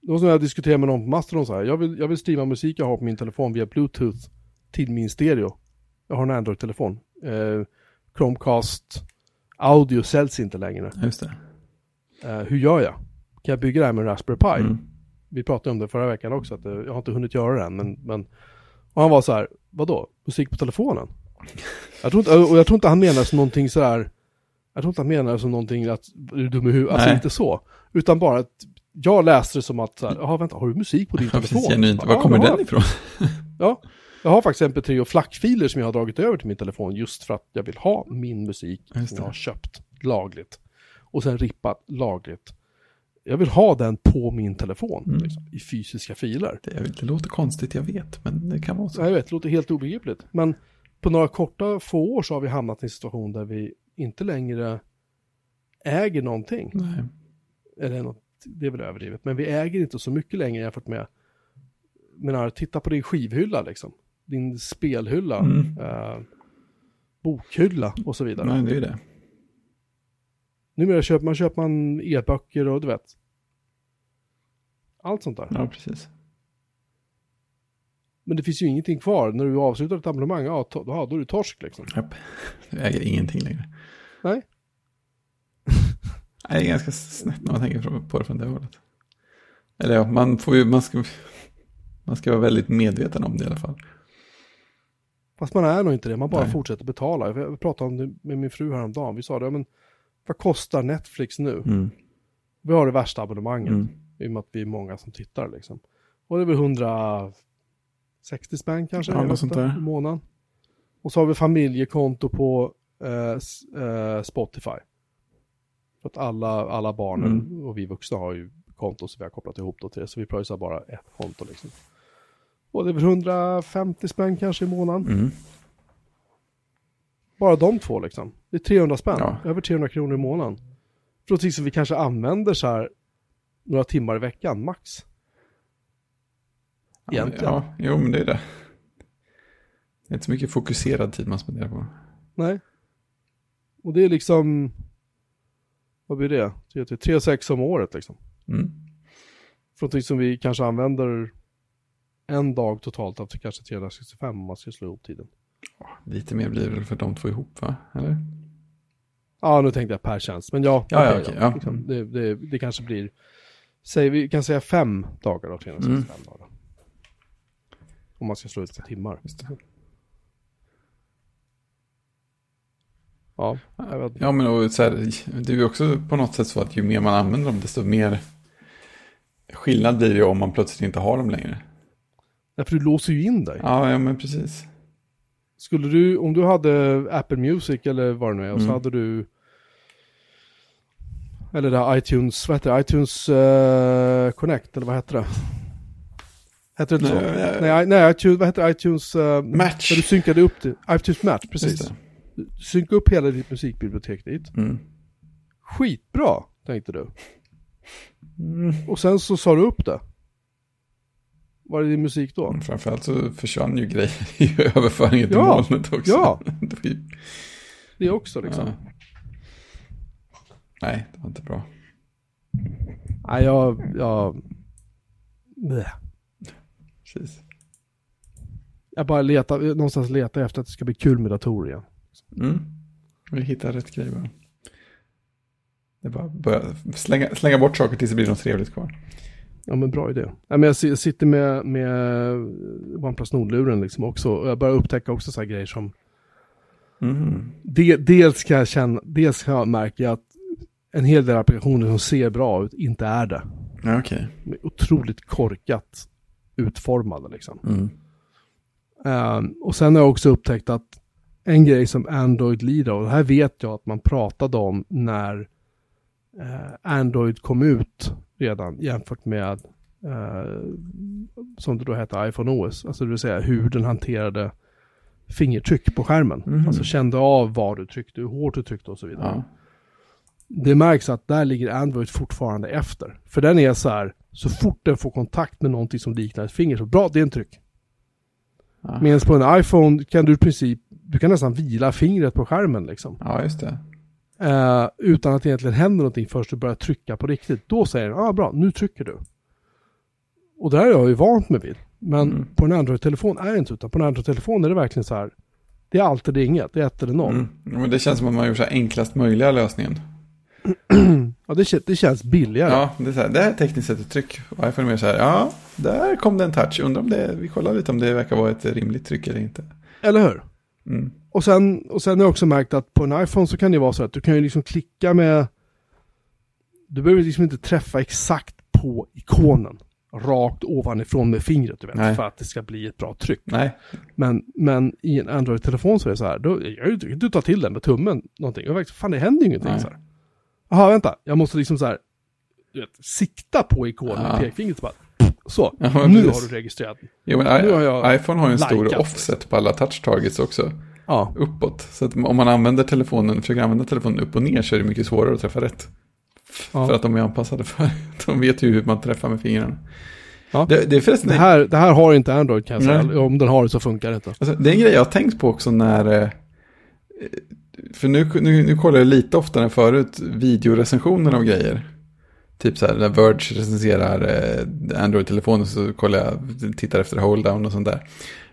Det var som jag diskuterade med någon på Mastodon så här. Jag vill, jag vill streama musik jag har på min telefon via Bluetooth till min stereo. Jag har en Android-telefon. Eh, Chromecast audio säljs inte längre. Just det. Eh, hur gör jag? Kan jag bygga det här med Raspberry Pi? Mm. Vi pratade om det förra veckan också, att eh, jag har inte hunnit göra det än, men, men och han var så här, vadå, musik på telefonen? Jag tror inte, och jag tror inte han menar som någonting så här, jag tror inte han menar som någonting att du är dum i huvudet, alltså inte så, utan bara att jag läste det som att, så här, jaha vänta, har du musik på din Ja, telefon? genuint. Ja, Var kommer har- den ifrån? Ja, jag har faktiskt MP3 och flackfiler som jag har dragit över till min telefon just för att jag vill ha min musik som jag har köpt lagligt. Och sen rippat lagligt. Jag vill ha den på min telefon, Mm. liksom, i fysiska filer. Det, det låter konstigt, jag vet, men det kan vara så. Ja, jag vet, det låter helt obegripligt. Men på några korta få år så har vi hamnat i en situation där vi inte längre äger någonting. Nej. Eller något, det är väl överdrivet. Men vi äger inte så mycket längre jämfört med, menar, titta på din skivhylla liksom. Din spelhylla, Mm. eh, bokhylla och så vidare. Nej, det är det. Numera köper man, köper man e-böcker och du vet. Allt sånt där. Ja, precis. Men det finns ju ingenting kvar. När du avslutar ett abonnemang, ja, to- ja då är du torsk liksom. Japp. Du äger ingenting längre. Nej. Nej, det är ganska snett när man tänker på det från det hållet. Eller ja, man får ju, man ska, man ska vara väldigt medveten om det i alla fall. Fast man är nog inte det, man bara Nej. fortsätter betala. Jag pratade om det med min fru häromdagen. Vi sa det, ja, men vad kostar Netflix nu? Mm. Vi har det värsta abonnemanget. Mm. I och med att vi är många som tittar liksom. Och det är väl 160 spänn kanske Ja, något sånt där. i månaden. Och så har vi familjekonto på eh, eh, Spotify. För att alla, alla barnen Mm. och vi vuxna har ju konto så vi har kopplat ihop då till det. Så vi pröjsar bara ett konto liksom. Och det är väl 150 spänn kanske i månaden. Mm. Bara de två liksom. Det är 300 spänn. Ja. Över 300 kronor i månaden. För någonting som vi kanske använder så här några timmar i veckan max. Egentligen. Ja, jo, men det är det. Det är inte så mycket fokuserad tid man spenderar på. Nej. Och det är liksom, vad blir det? 3-6 om året liksom. Mm. För någonting som vi kanske använder en dag totalt av till kanske 365 om man ska slå ihop tiden. Lite mer blir det väl för de två ihop, va? Eller? Ja, nu tänkte jag per tjänst, men ja. Ja, ja, okej, okej, ja. Liksom, det, det, det kanske blir, säg, vi kan säga fem dagar av 365 Mm. dagar. Om man ska slå ut på timmar. Ja, jag vet. Ja, men och så här, det är ju också på något sätt så att ju mer man använder dem, desto mer skillnad blir det om man plötsligt inte har dem längre. Därför du låser ju in dig. Ja, ja men precis. Skulle du, om du hade Apple Music eller vad det nu är, och så Mm. hade du eller det här iTunes, vad heter det? iTunes eh, Connect, eller vad heter det? Heter det inte så? Nej, Nej, iTunes, vad heter iTunes... Uh, Match. Där du synkade upp det. iTunes Match, precis. Synka upp hela ditt musikbibliotek dit. Mm. Skitbra, tänkte du. Mm. Och sen så sa du upp det. Var är din musik då? Framförallt så försvann ju grejer i överföringen till Ja, molnet också. ja. Det också liksom. ja. Nej, det var inte bra. Nej, jag... jag... Bleh. Precis. Jag bara letar, någonstans letar efter att det ska bli kul med datorer igen. Mm. Vi hittar rätt grej bara. Det är bara att börja slänga, slänga bort saker tills det blir något trevligt kvar. Ja men bra idé. Ja, men jag si- sitter med, med OnePlus Nord-luren liksom också. Och jag börjar upptäcka också så här grejer som... Mm. De, dels kan jag känna, dels kan jag märka att en hel del applikationer som ser bra ut inte är det. Ja, okej. Är otroligt korkat utformade liksom. Mm. Ehm, och sen har jag också upptäckt att en grej som Android lider och det här vet jag att man pratade om när eh, Android kom ut redan jämfört med eh, som det då hette iPhone OS, alltså det vill säga hur den hanterade fingertryck på skärmen. Mhm. Alltså kände av var du tryckte, hur hårt du tryckte och så vidare. Ja. Det märks att där ligger Android fortfarande efter. För den är så här, så fort den får kontakt med någonting som liknar ett finger, så bra, det är en tryck. Ja. Medan på en iPhone kan du i princip, du kan nästan vila fingret på skärmen liksom. ja, just det. Eh, utan att det egentligen händer någonting först du börjar trycka på riktigt. Då säger den, ja ah, bra, nu trycker du. Och det här är jag ju vant mig vid. Men Mm. på en Android-telefon är det inte utan på en Android-telefon är det verkligen så här. Det är allt eller inget, det är ett eller noll. Mm. Men det känns som att man har gjort så enklast möjliga lösningen. Ja, det, kän- det känns billigare. Ja, det är så här, det är tekniskt sett ett tryck. Och iPhone är mer så här, ja, där kom det en touch. Undrar om det, vi kollar lite om det verkar vara ett rimligt tryck eller inte. Eller hur? Mm. Och sen, och sen har jag också märkt att på en iPhone så kan det vara så att du kan ju liksom klicka med... Du behöver liksom inte träffa exakt på ikonen. Rakt ovanifrån med fingret, du vet. Nej. För att det ska bli ett bra tryck. Nej, Men, men i en Android-telefon så är det så här. Då, jag, du, du tar till den med tummen någonting. Verkligen, fan det händer ju ingenting Nej. så här. Jaha, vänta. Jag måste liksom så här. Vet, sikta på ikonen med Ja. pekfingret så bara. Så, Ja, nu precis. har du registrerat. jo, men Nu har jag iPhone har ju en stor offset på alla touch targets också. Ja, Uppåt. Så att om man använder telefonen, försöker använda telefonen upp och ner så är det mycket svårare att träffa rätt. ja. För att de är anpassade för De vet ju hur man träffar med fingrarna. Ja. Det, det förresten Det här, det här har inte Android kan jag säga. Nej. Om den har det så funkar det inte. Alltså, det är en grej jag har tänkt på också när... För nu, nu, nu kollar jag lite oftare än förut videorecensioner av grejer. Typ så här när Verge recenserar eh, Android-telefoner så kollar jag, tittar efter hold down och sånt där.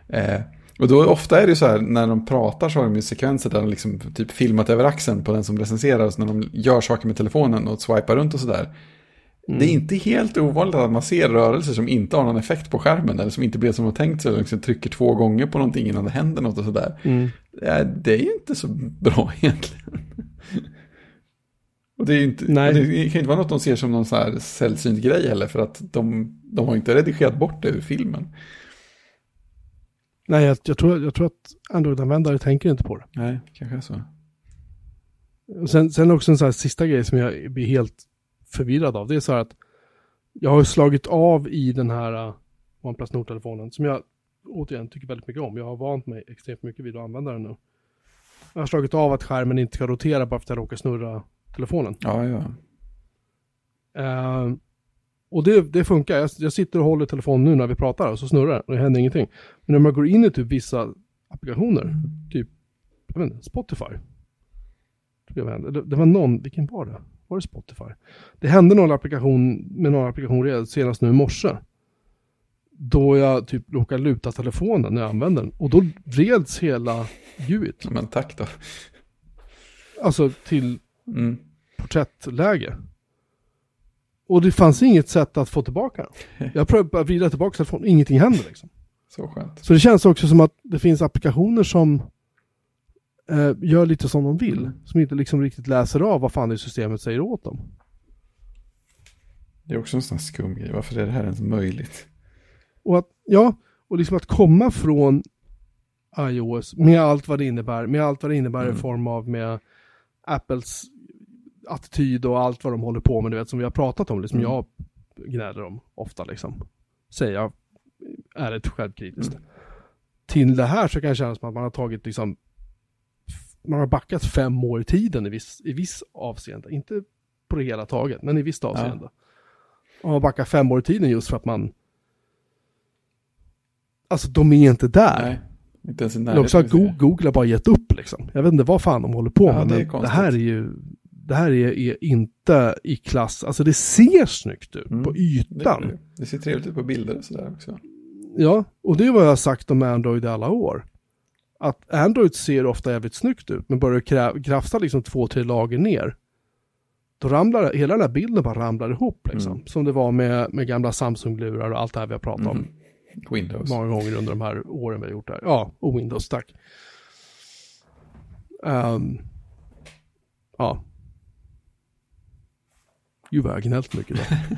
Eh, och då ofta är det ju så här när de pratar så har de ju sekvenser där de liksom typ filmat över axeln på den som recenserar. Så när de gör saker med telefonen och swipar runt och sådär. Det är inte helt ovanligt att man ser rörelser som inte har någon effekt på skärmen. Eller som inte blir som har tänkt sig. Liksom trycker två gånger på någonting innan det händer något och sådär. Mm. Eh, Det är ju inte så bra egentligen. Och det, är inte, Nej. det kan ju inte vara något de ser som någon sån här sällsynt grej heller. För att de, de har inte redigerat bort det ur filmen. Nej, jag, jag, tror, jag tror att Android-användare tänker inte på det. Nej, kanske är så. Och Sen, sen också en sån här sista grej som jag blir helt förvirrad av. Det är så här att jag har slagit av i den här uh, OnePlus Nord-telefonen som jag återigen tycker väldigt mycket om. Jag har vant mig extremt mycket vid att använda den nu. Jag har slagit av att skärmen inte ska rotera bara för att jag råkar snurra telefonen. Ja, ja. Eh, och det, det funkar. Jag, jag sitter och håller telefonen nu när vi pratar och så snurrar den och det händer ingenting. Men när man går in i typ vissa applikationer, typ jag vet inte, Spotify. Det, det var någon, vilken var det? Var det Spotify? Det hände någon applikation med någon applikation redan senast nu i morse. Då jag typ råkade luta telefonen när jag använde den. Och då vreds hela GUIt. Men tack då. Alltså till Mm. porträttläge. Och det fanns inget sätt att få tillbaka den. Jag prövade att vrida tillbaka telefonen, ingenting händer liksom. Så skönt. Så det känns också som att det finns applikationer som eh, gör lite som de vill. Mm. Som inte liksom riktigt läser av vad fan det systemet säger åt dem. Det är också en sån här skum grej. Varför är det här ens möjligt? Och att, ja, och liksom att komma från iOS med allt vad det innebär, med allt vad det innebär Mm. i form av med Apples attityd och allt vad de håller på med, du vet, som vi har pratat om, liksom Mm. jag gnäller om ofta liksom. Säger jag ärligt självkritiskt. Mm. Till det här så kan det kännas som att man har tagit liksom man har backat fem år i tiden i viss, i viss avseende. Inte på det hela taget, men i visst avseende. Och man backar fem år i tiden just för att man... Alltså de är inte där. Nej, inte ens i också närheten. att Go- Google har bara gett upp liksom. Jag vet inte vad fan de håller på Ja, med. det men det här är ju... Det här är, är inte i klass, alltså det ser snyggt ut Mm, på ytan. det, det ser trevligt ut på bilder och sådär också. Ja, och det är vad jag har sagt om Android i alla år. Att Android ser ofta jävligt snyggt ut, men börjar du krafsa liksom två, tre lager ner, då ramlar hela den här bilden bara ramlar ihop liksom. Mm. Som det var med, med gamla Samsung-lurar och allt det här vi har pratat om Mm. Windows. många gånger under de här åren vi har gjort det här. Ja, och Windows, tack. Ehm, ja. Gud vad jag har gnällt mycket idag.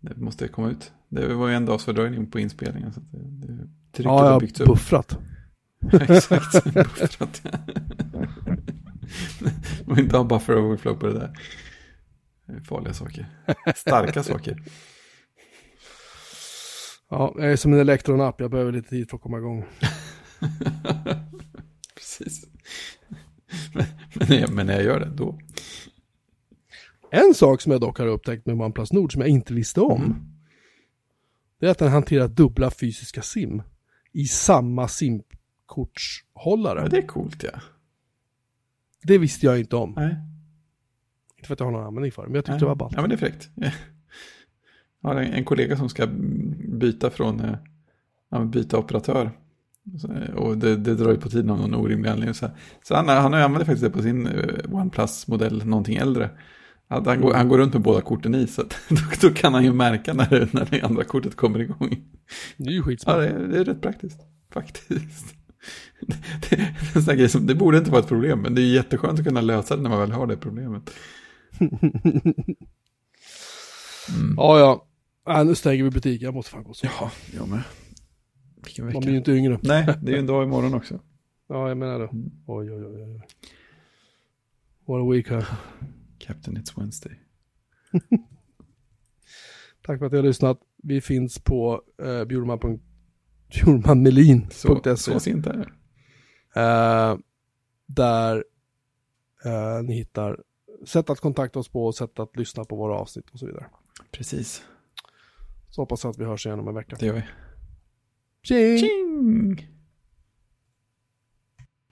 Det måste komma ut. Det var ju en dags fördröjning på inspelningen. Så det, det, Ja, jag har buffrat. Exakt. Buffrat. Man inte ha buffer overflow på det där. Farliga saker. Starka saker. Ja, jag är som en elektronapp, jag behöver lite tid för att komma igång. Precis. Men, men, när jag, men när jag gör det, då. En sak som jag dock har upptäckt med OnePlus Nord som jag inte visste om. Mm. Det är att den hanterar dubbla fysiska SIM. I samma SIM-kortshållare. Ja, det... det är coolt ja. visste jag inte om. Nej. Inte för att jag har någon användning för det, men jag tyckte Nej. det var ballt. Ja, men det är fräckt. Har en, en kollega som ska byta från, eh, ja, byta operatör. Eh, Och det, det drar ju på tiden av någon orimlig anledning. Så, så han, han använder faktiskt det på sin eh, OnePlus-modell, någonting äldre. Att han, går, han går runt med båda korten i, så att, då, då kan han ju märka när, när det andra kortet kommer igång. Det är ju Ja, skitsmart. det, är- det är rätt praktiskt, faktiskt. Det, det, är en som, det borde inte vara ett problem, men det är jätteskönt att kunna lösa det när man väl har det problemet. Mm. Ja, ja. Äh, nu stänger vi butiken, jag måste fan gå så. Ja, jag med. Vilken Man vecka. blir ju inte yngre. Nej, det är ju en dag imorgon också. Ja, jag menar det. Mm. Oj, oj, oj, oj. What a week här. Captain It's Wednesday. Tack för att ni har lyssnat. Vi finns på bjurman.- bjurmanmelin.se. Så, så sent är det. Eh, där eh, ni hittar sätt att kontakta oss på, sätt att lyssna på våra avsnitt och så vidare. Precis, Så hoppas jag att vi hörs igen om en vecka. det gör vi. Tjing! Tjing!